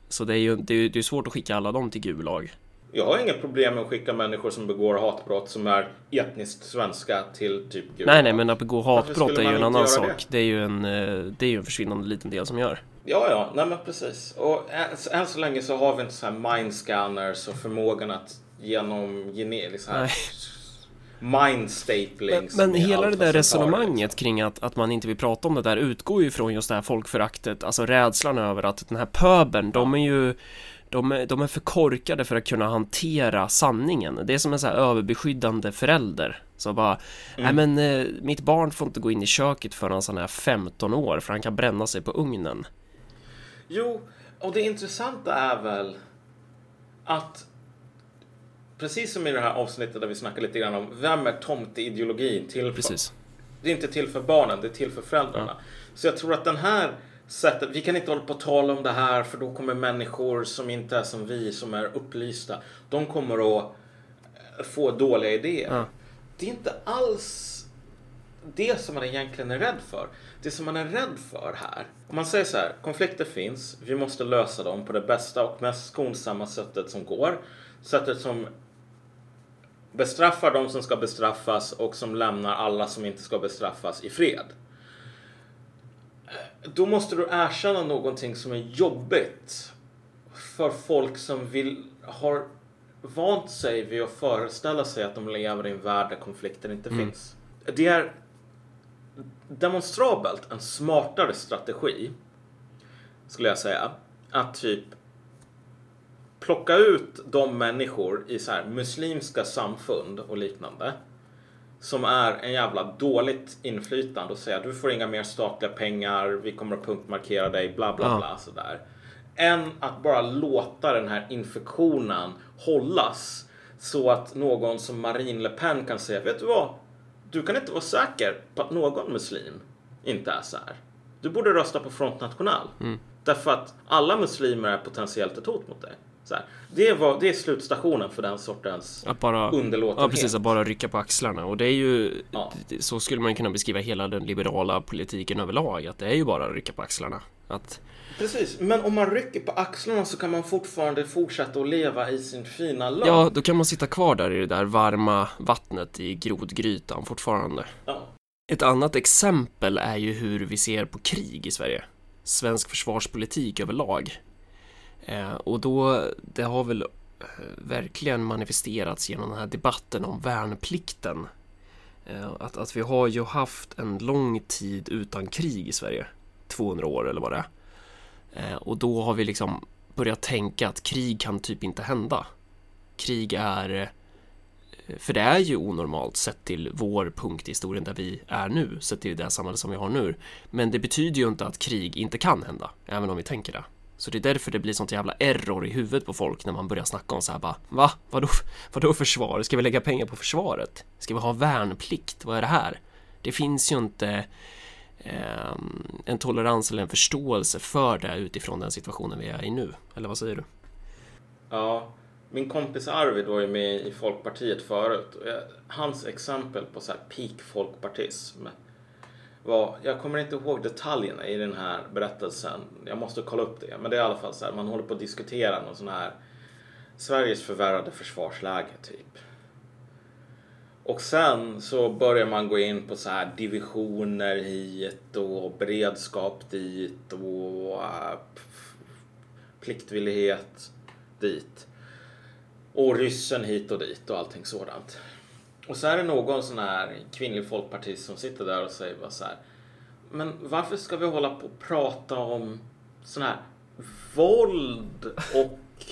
Så det är ju det är, det är svårt att skicka alla dem till Gulag. Jag har inget problem med att skicka människor som begår hatbrott som är etniskt svenska till typ Gud. Nej, nej, men att begå hatbrott är ju en annan sak. det? Det är ju en, eh, det är ju en försvinnande liten del som gör. Ja, ja, nej men precis. Och än, än så länge så har vi inte så här mindscanners och förmågan att genom genetiskt så här Nej. mind stapling. Men, men hela det där resonemanget liksom. kring att, att man inte vill prata om det där utgår ju från just det här folkföraktet, alltså rädslan över att den här pöbeln, de är ju de är, de är för korkade för att kunna hantera sanningen. Det är som en så här överbeskyddande förälder. Så bara, nej men eh, mitt barn får inte gå in i köket förrän han är 15 år för han kan bränna sig på ugnen. Jo, och det intressanta är väl att precis som i det här avsnittet där vi snackar lite grann om vem är tomteideologin till för? Precis. Det är inte till för barnen, det är till för föräldrarna. Så jag tror att den här sättet, vi kan inte hålla på att tala om det här för då kommer människor som inte är som vi, som är upplysta, de kommer att eh, få dåliga idéer. Ja. Det är inte alls det som man egentligen är rädd för. Det som man är rädd för här, om man säger så här, konflikter finns, vi måste lösa dem på det bästa och mest skonsamma sättet som går. Sättet som bestraffar de som ska bestraffas och som lämnar alla som inte ska bestraffas i fred. Då måste du erkänna någonting som är jobbigt för folk som vill, har vant sig vid att föreställa sig att de lever i en värld där konflikter inte finns. Det är demonstrabelt en smartare strategi, skulle jag säga, att typ plocka ut de människor i så här muslimska samfund och liknande som är en jävla dåligt inflytande och säga du får inga mer statliga pengar, vi kommer att punktmarkera dig, bla bla Ja. bla sådär. Än att bara låta den här infektionen hållas så att någon som Marine Le Pen kan säga, vet du vad? Du kan inte vara säker på att någon muslim inte är så här. Du borde rösta på Front National. Därför att alla muslimer är potentiellt ett hot mot dig. Det, var, det är slutstationen för den sortens Att bara, underlåtenhet. ja precis, att bara rycka på axlarna. Och det är ju, Ja. så skulle man kunna beskriva hela den liberala politiken överlag. Att det är ju bara att rycka på axlarna. Att, Precis, men om man rycker på axlarna så kan man fortfarande fortsätta att leva i sin fina lag. ja, då kan man sitta kvar där i det där varma vattnet i grodgrytan fortfarande. Ja. Ett annat exempel är ju hur vi ser på krig i Sverige. Svensk försvarspolitik överlag. Eh, och då, det har väl eh, verkligen manifesterats genom den här debatten om värnplikten. Eh, att, att vi har ju haft en lång tid utan krig i Sverige. 200 år eller vad det är. Eh, och då har vi liksom börjat tänka att krig kan typ inte hända. Krig är eh, för det är ju onormalt sett till vår punkt i historien där vi är nu, sett till det samhälle som vi har nu. Men det betyder ju inte att krig inte kan hända, även om vi tänker det. Så det är därför det blir sånt jävla error i huvudet på folk när man börjar snacka om så här bara Va? Vadå, *laughs* vadå försvar? Ska vi lägga pengar på försvaret? Ska vi ha värnplikt? Vad är det här? Det finns ju inte eh, en tolerans eller en förståelse för det utifrån den situationen vi är i nu. Eller vad säger du? Ja, min kompis Arvid var ju med i Folkpartiet förut. Och jag, hans exempel på så här peak folkpartism var, jag kommer inte ihåg detaljerna i den här berättelsen. Jag måste kolla upp det. Men det är i alla fall så här, man håller på att diskutera någon sån här Sveriges förvärrade försvarsläge typ. Och sen så börjar man gå in på så här divisioner hit och beredskap dit och äh, pliktvillighet dit. Och ryssen hit och dit och allting sådant. Och så är det någon sån här kvinnlig folkpartist som sitter där och säger bara så här. Men varför ska vi hålla på och prata om sån här våld och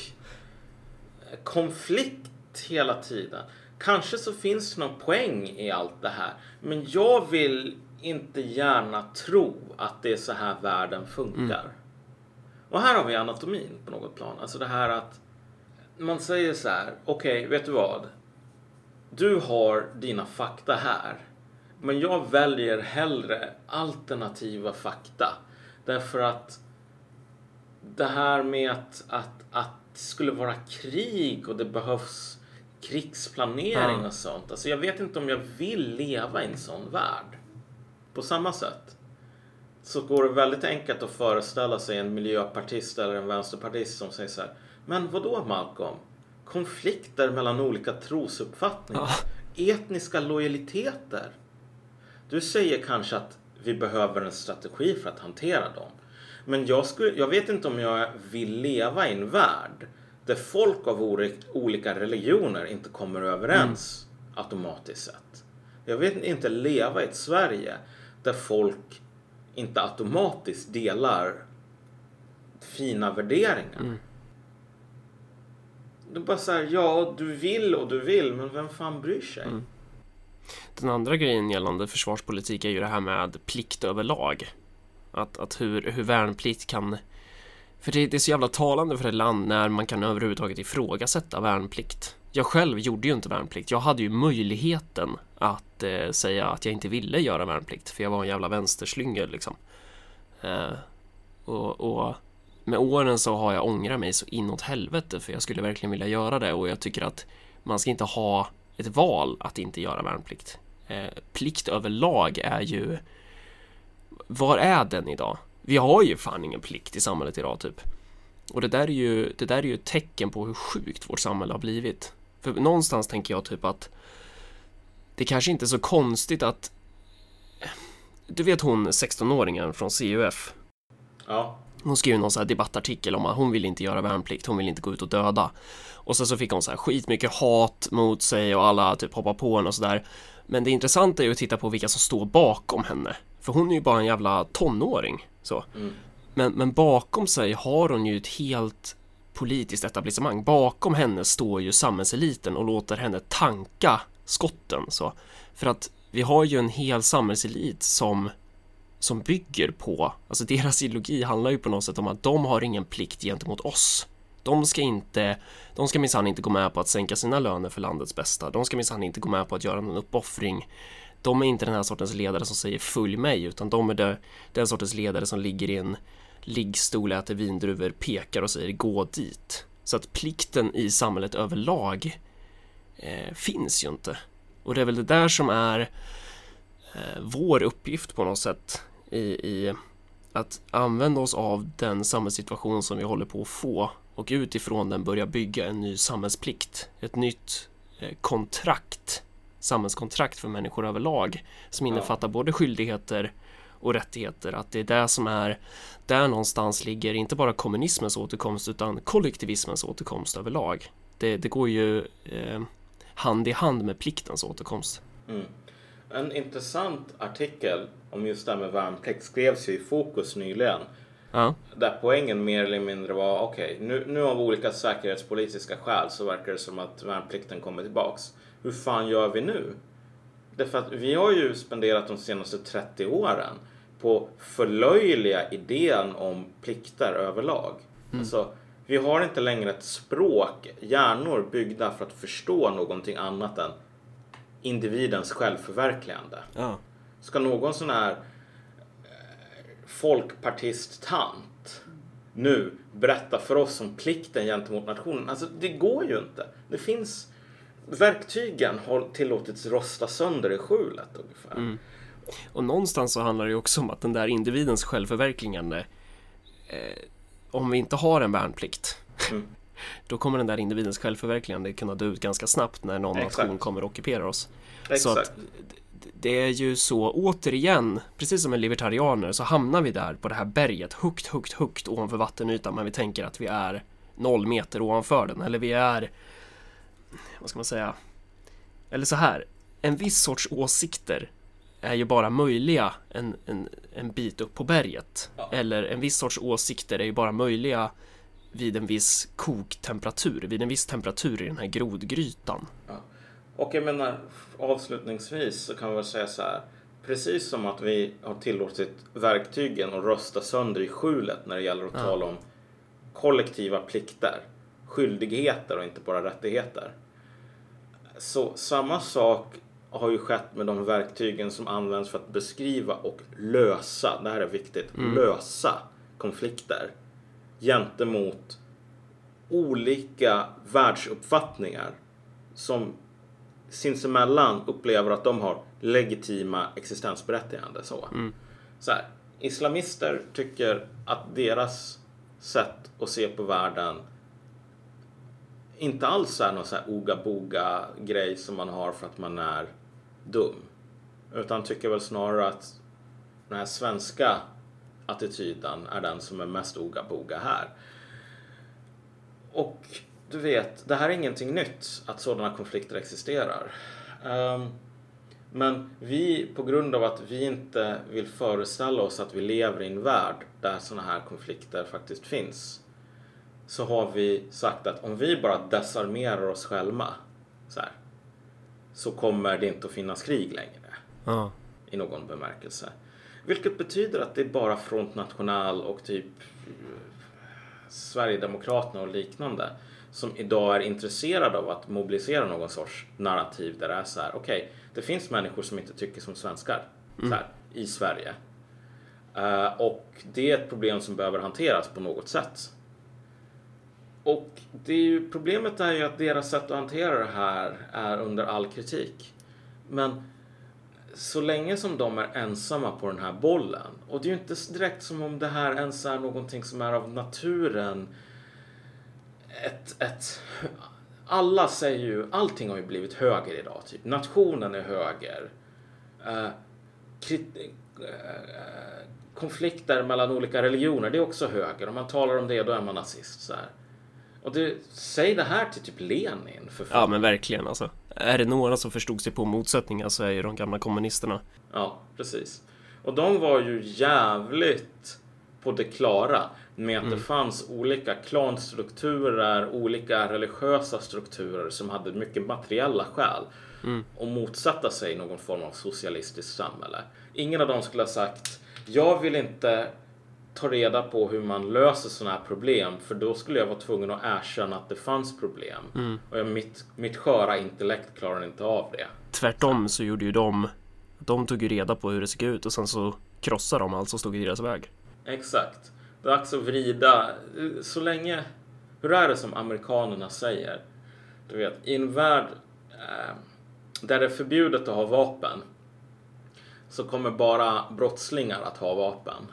konflikt hela tiden? Kanske så finns det någon poäng i allt det här. Men jag vill inte gärna tro att det är så här världen funkar. Och här har vi anatomin på något plan. Alltså det här att man säger så här, okej, vet du vad? Du har dina fakta här. Men jag väljer hellre alternativa fakta. Därför att det här med att, att, att det skulle vara krig och det behövs krigsplanering och sånt. Alltså jag vet inte om jag vill leva i en sån värld. På samma sätt så går det väldigt enkelt att föreställa sig en miljöpartist eller en vänsterpartist som säger så här. Men vad då Malcolm? konflikter mellan olika trosuppfattningar. Etniska lojaliteter. Du säger kanske att vi behöver en strategi för att hantera dem. Men jag, skulle, jag vet inte om jag vill leva i en värld där folk av olika religioner inte kommer överens automatiskt sett. Jag vill inte leva i ett Sverige där folk inte automatiskt delar fina värderingar. Det är bara så här, ja du vill och du vill, men vem fan bryr sig? Mm. Den andra grejen gällande försvarspolitik är ju det här med plikt överlag. Att, att hur, hur värnplikt kan... För det, det är så jävla talande för ett land när man kan överhuvudtaget ifrågasätta värnplikt. Jag själv gjorde ju inte värnplikt. Jag hade ju möjligheten att eh, säga att jag inte ville göra värnplikt. För jag var en jävla vänsterslyngel liksom. Eh, och, och med åren så har jag ångrat mig så inåt helvete för jag skulle verkligen vilja göra det och jag tycker att man ska inte ha ett val att inte göra värnplikt. Eh, plikt överlag är ju var är den idag? Vi har ju fan ingen plikt i samhället idag typ. Och det där är ju, det där är ju ett tecken på hur sjukt vårt samhälle har blivit. För någonstans tänker jag typ att det kanske inte är så konstigt att du vet hon 16-åringen från CUF Ja, hon skrev någon så här debattartikel om att hon vill inte göra värnplikt, hon vill inte gå ut och döda. Och sen så fick hon så här skitmycket hat mot sig och alla typ hoppar på henne och sådär. Men det intressanta är ju att titta på vilka som står bakom henne. För hon är ju bara en jävla tonåring. Så. Men, men bakom sig har hon ju ett helt politiskt etablissemang. Bakom henne står ju samhällseliten och låter henne tanka skotten. Så. För att vi har ju en hel samhällselit som som bygger på, alltså deras ideologi handlar ju på något sätt om att de har ingen plikt gentemot oss. De ska inte, de ska minsann inte gå med på att sänka sina löner för landets bästa. De ska minsann inte gå med på att göra någon uppoffring. De är inte den här sortens ledare som säger följ mig, utan de är det, den sortens ledare som ligger i en liggstol, äter vindruvor, pekar och säger gå dit. Så att plikten i samhället överlag eh, finns ju inte. Och det är väl det där som är vår uppgift på något sätt i, i att använda oss av den samhällssituation som vi håller på att få och utifrån den börja bygga en ny samhällsplikt. Ett nytt eh, kontrakt, samhällskontrakt för människor överlag som innefattar både skyldigheter och rättigheter. Att det är det som är, där någonstans ligger inte bara kommunismens återkomst utan kollektivismens återkomst överlag. Det, det går ju eh, hand i hand med pliktens återkomst. En intressant artikel om just det här med värnplikt skrevs ju i Fokus nyligen. Ja, Där poängen mer eller mindre var okej, nu, nu av olika säkerhetspolitiska skäl så verkar det som att värnplikten kommer tillbaks. Hur fan gör vi nu? Därför att vi har ju spenderat de senaste 30 åren på förlöjliga idén om plikter överlag. Alltså, vi har inte längre ett språk, hjärnor byggda för att förstå någonting annat än individens självförverkligande. ja. Ska någon sån här eh, folkpartist-tant nu berätta för oss om plikten gentemot nationen? Alltså det går ju inte. Det finns verktygen har tillåtits rosta sönder i skjulet ungefär. Och någonstans så handlar det ju också om att den där individens självförverkligande eh, om vi inte har en värnplikt Mm. Då kommer den där individens självförverkligande kunna dö ut ganska snabbt när någon Exakt. nation kommer och ockuperar oss. Så Exakt. att d- det är ju så, återigen, precis som med libertarianer så hamnar vi där på det här berget högt, högt, högt ovanför vattenytan men vi tänker att vi är noll meter ovanför den eller vi är, vad ska man säga, eller så här, en viss sorts åsikter är ju bara möjliga en, en, en bit upp på berget. Ja. Eller en viss sorts åsikter är ju bara möjliga vid en viss koktemperatur, vid en viss temperatur i den här grodgrytan. Och jag menar avslutningsvis så kan vi väl säga så här. Precis som att vi har tillåtit verktygen att rösta sönder i skjulet när det gäller att tala om kollektiva plikter, skyldigheter och inte bara rättigheter. Så samma sak har ju skett med de verktygen som används för att beskriva och lösa, det här är viktigt, lösa konflikter gentemot olika världsuppfattningar som sinsemellan upplever att de har legitima existensberättigande. Så. Så här, islamister tycker att deras sätt att se på världen inte alls är någon så här oga-boga grej som man har för att man är dum. Utan tycker väl snarare att den här svenska attityden är den som är mest oga-boga här. Och du vet, det här är ingenting nytt att sådana konflikter existerar. Um, men vi, på grund av att vi inte vill föreställa oss att vi lever i en värld där sådana här konflikter faktiskt finns. Så har vi sagt att om vi bara desarmerar oss själva så, här, så kommer det inte att finnas krig längre. Ja. I någon bemärkelse. Vilket betyder att det är bara Front National och typ eh, Sverigedemokraterna och liknande som idag är intresserade av att mobilisera någon sorts narrativ där det är så här, okej, okay, det finns människor som inte tycker som svenskar mm. här, i Sverige. Uh, och det är ett problem som behöver hanteras på något sätt. Och det är ju, problemet är ju att deras sätt att hantera det här är under all kritik. Men så länge som de är ensamma på den här bollen och det är ju inte direkt som om det här ens är någonting som är av naturen. Ett, ett, alla säger ju, allting har ju blivit höger idag. Typ. Nationen är höger. Uh, krit, uh, konflikter mellan olika religioner, det är också höger. Om man talar om det, då är man nazist. Så här. Och det, säg det här till typ Lenin för fan. Ja men verkligen alltså. Är det några som förstod sig på motsättningar så är ju de gamla kommunisterna. Ja, precis. Och de var ju jävligt på det klara med att mm. det fanns olika klanstrukturer, olika religiösa strukturer som hade mycket materiella skäl mm. och motsätta sig någon form av socialistiskt samhälle. Ingen av dem skulle ha sagt jag vill inte ta reda på hur man löser sådana här problem för då skulle jag vara tvungen att erkänna att det fanns problem. Mm. Och jag, mitt, mitt sköra intellekt klarar inte av det. Tvärtom så gjorde ju de, de tog ju reda på hur det såg ut och sen så krossade de allt som stod i deras väg. Exakt. Dags att vrida, så länge, hur är det som amerikanerna säger? Du vet, i en värld eh, där det är förbjudet att ha vapen så kommer bara brottslingar att ha vapen.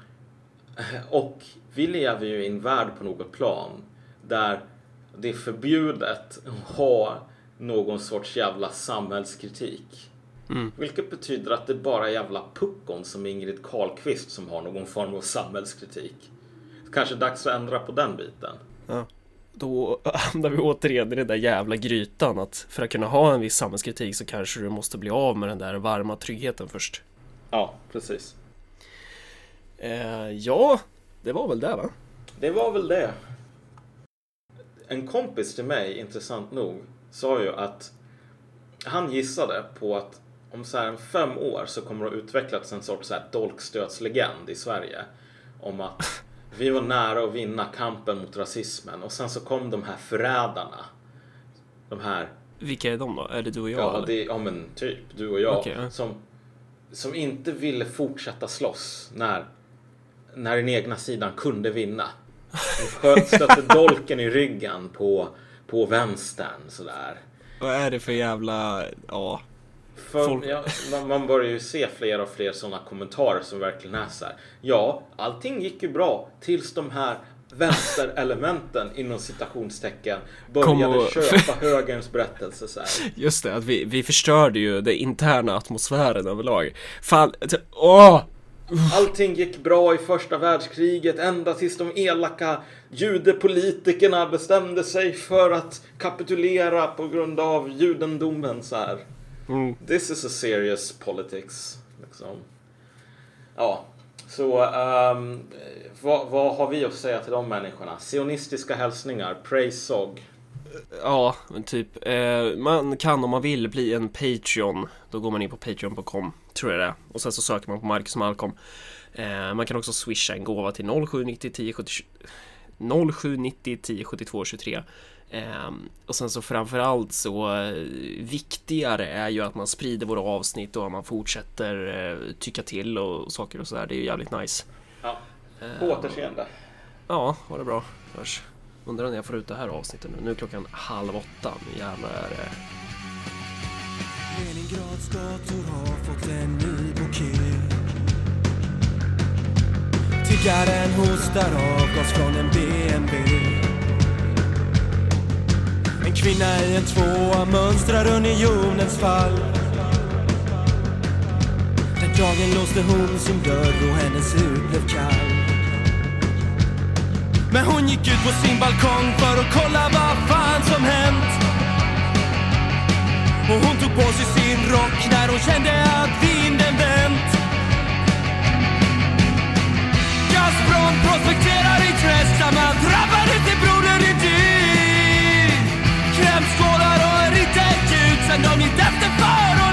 Och vi lever ju i en värld på något plan där det är förbjudet att ha någon sorts jävla samhällskritik. Mm. Vilket betyder att det är bara jävla puckon som Ingrid Carlqvist som har någon form av samhällskritik. Kanske dags att ändra på den biten. Ja. Då hamnar vi återigen i den där jävla grytan att för att kunna ha en viss samhällskritik så kanske du måste bli av med den där varma tryggheten först. Ja, precis. Eh, ja, det var väl det va? Det var väl det. En kompis till mig, intressant nog, sa ju att han gissade på att om så här fem år så kommer det att utvecklas en sorts så här dolkstötslegend i Sverige. Om att vi var nära att vinna kampen mot rasismen och sen så kom de här förrädarna. De här... Vilka är de då? Är det du och jag? Ja, det, ja men typ du och jag. Okay. Som, som inte ville fortsätta slåss när när den egna sidan kunde vinna. De stötte dolken i ryggen på, på vänstern sådär. Vad är det för jävla, ja. För, Folk... ja man, man, börjar ju se fler och fler sådana kommentarer som verkligen är så här. Ja, allting gick ju bra tills de här vänsterelementen inom citationstecken började och... köpa högerns berättelse så här. Just det, att vi, vi förstörde ju den interna atmosfären överlag. Fan, åh! Allting gick bra i första världskriget ända tills de elaka judepolitikerna bestämde sig för att kapitulera på grund av judendomen så här. Mm. This is a serious politics. Liksom. Ja, så um, vad, vad, har vi att säga till de människorna? Sionistiska hälsningar, praise sog. Ja, men typ. Eh, man kan om man vill bli en Patreon. Då går man in på patreon.com, tror jag det är. Och sen så söker man på Marcus Malcolm. Eh, man kan också swisha en gåva till 0790 10 0790 10 72 23. Eh, och sen så framförallt så eh, viktigare är ju att man sprider våra avsnitt och att man fortsätter eh, tycka till och saker och sådär. Det är ju jävligt nice. Ja. På återseende. Ja, ha det bra. Hörs. Undrar när jag får ut det här avsnittet nu. Nu är klockan halv åtta. Nu jävlar är det... Leningrads gator har fått en ny bouquet Tiggaren hostar avgas från en BMW En kvinna i en tvåa mönstrar unionens fall. Den dagen låste hon sin dörr och hennes hud blev kall. Men hon gick ut på sin balkong för att kolla vad fan som hänt. Och hon tog på sig sin rock när hon kände att vinden vänt. Gazprom prospekterar i Trästaman, drabbade till Broder Edin. Krämskålar och en riten Gud sen de gick efter för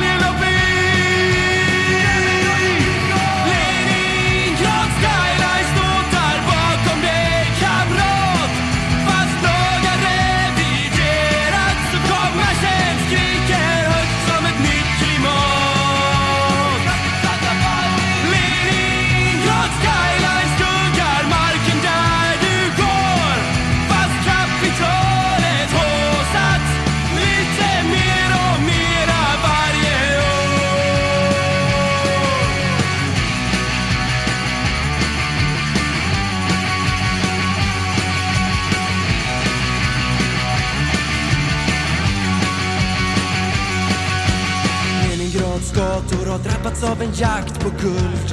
har drabbats av en jakt på guld.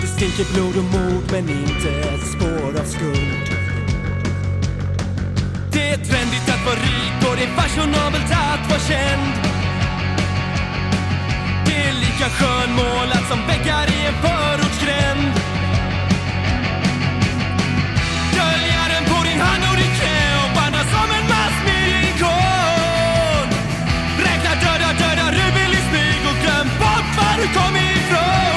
Det stinker blod och mord men inte ett spår av skuld. Det är trendigt att vara rik och det är fashionabelt att vara känd. Det är lika skönmålat som väggar i en förortsgränd. har du?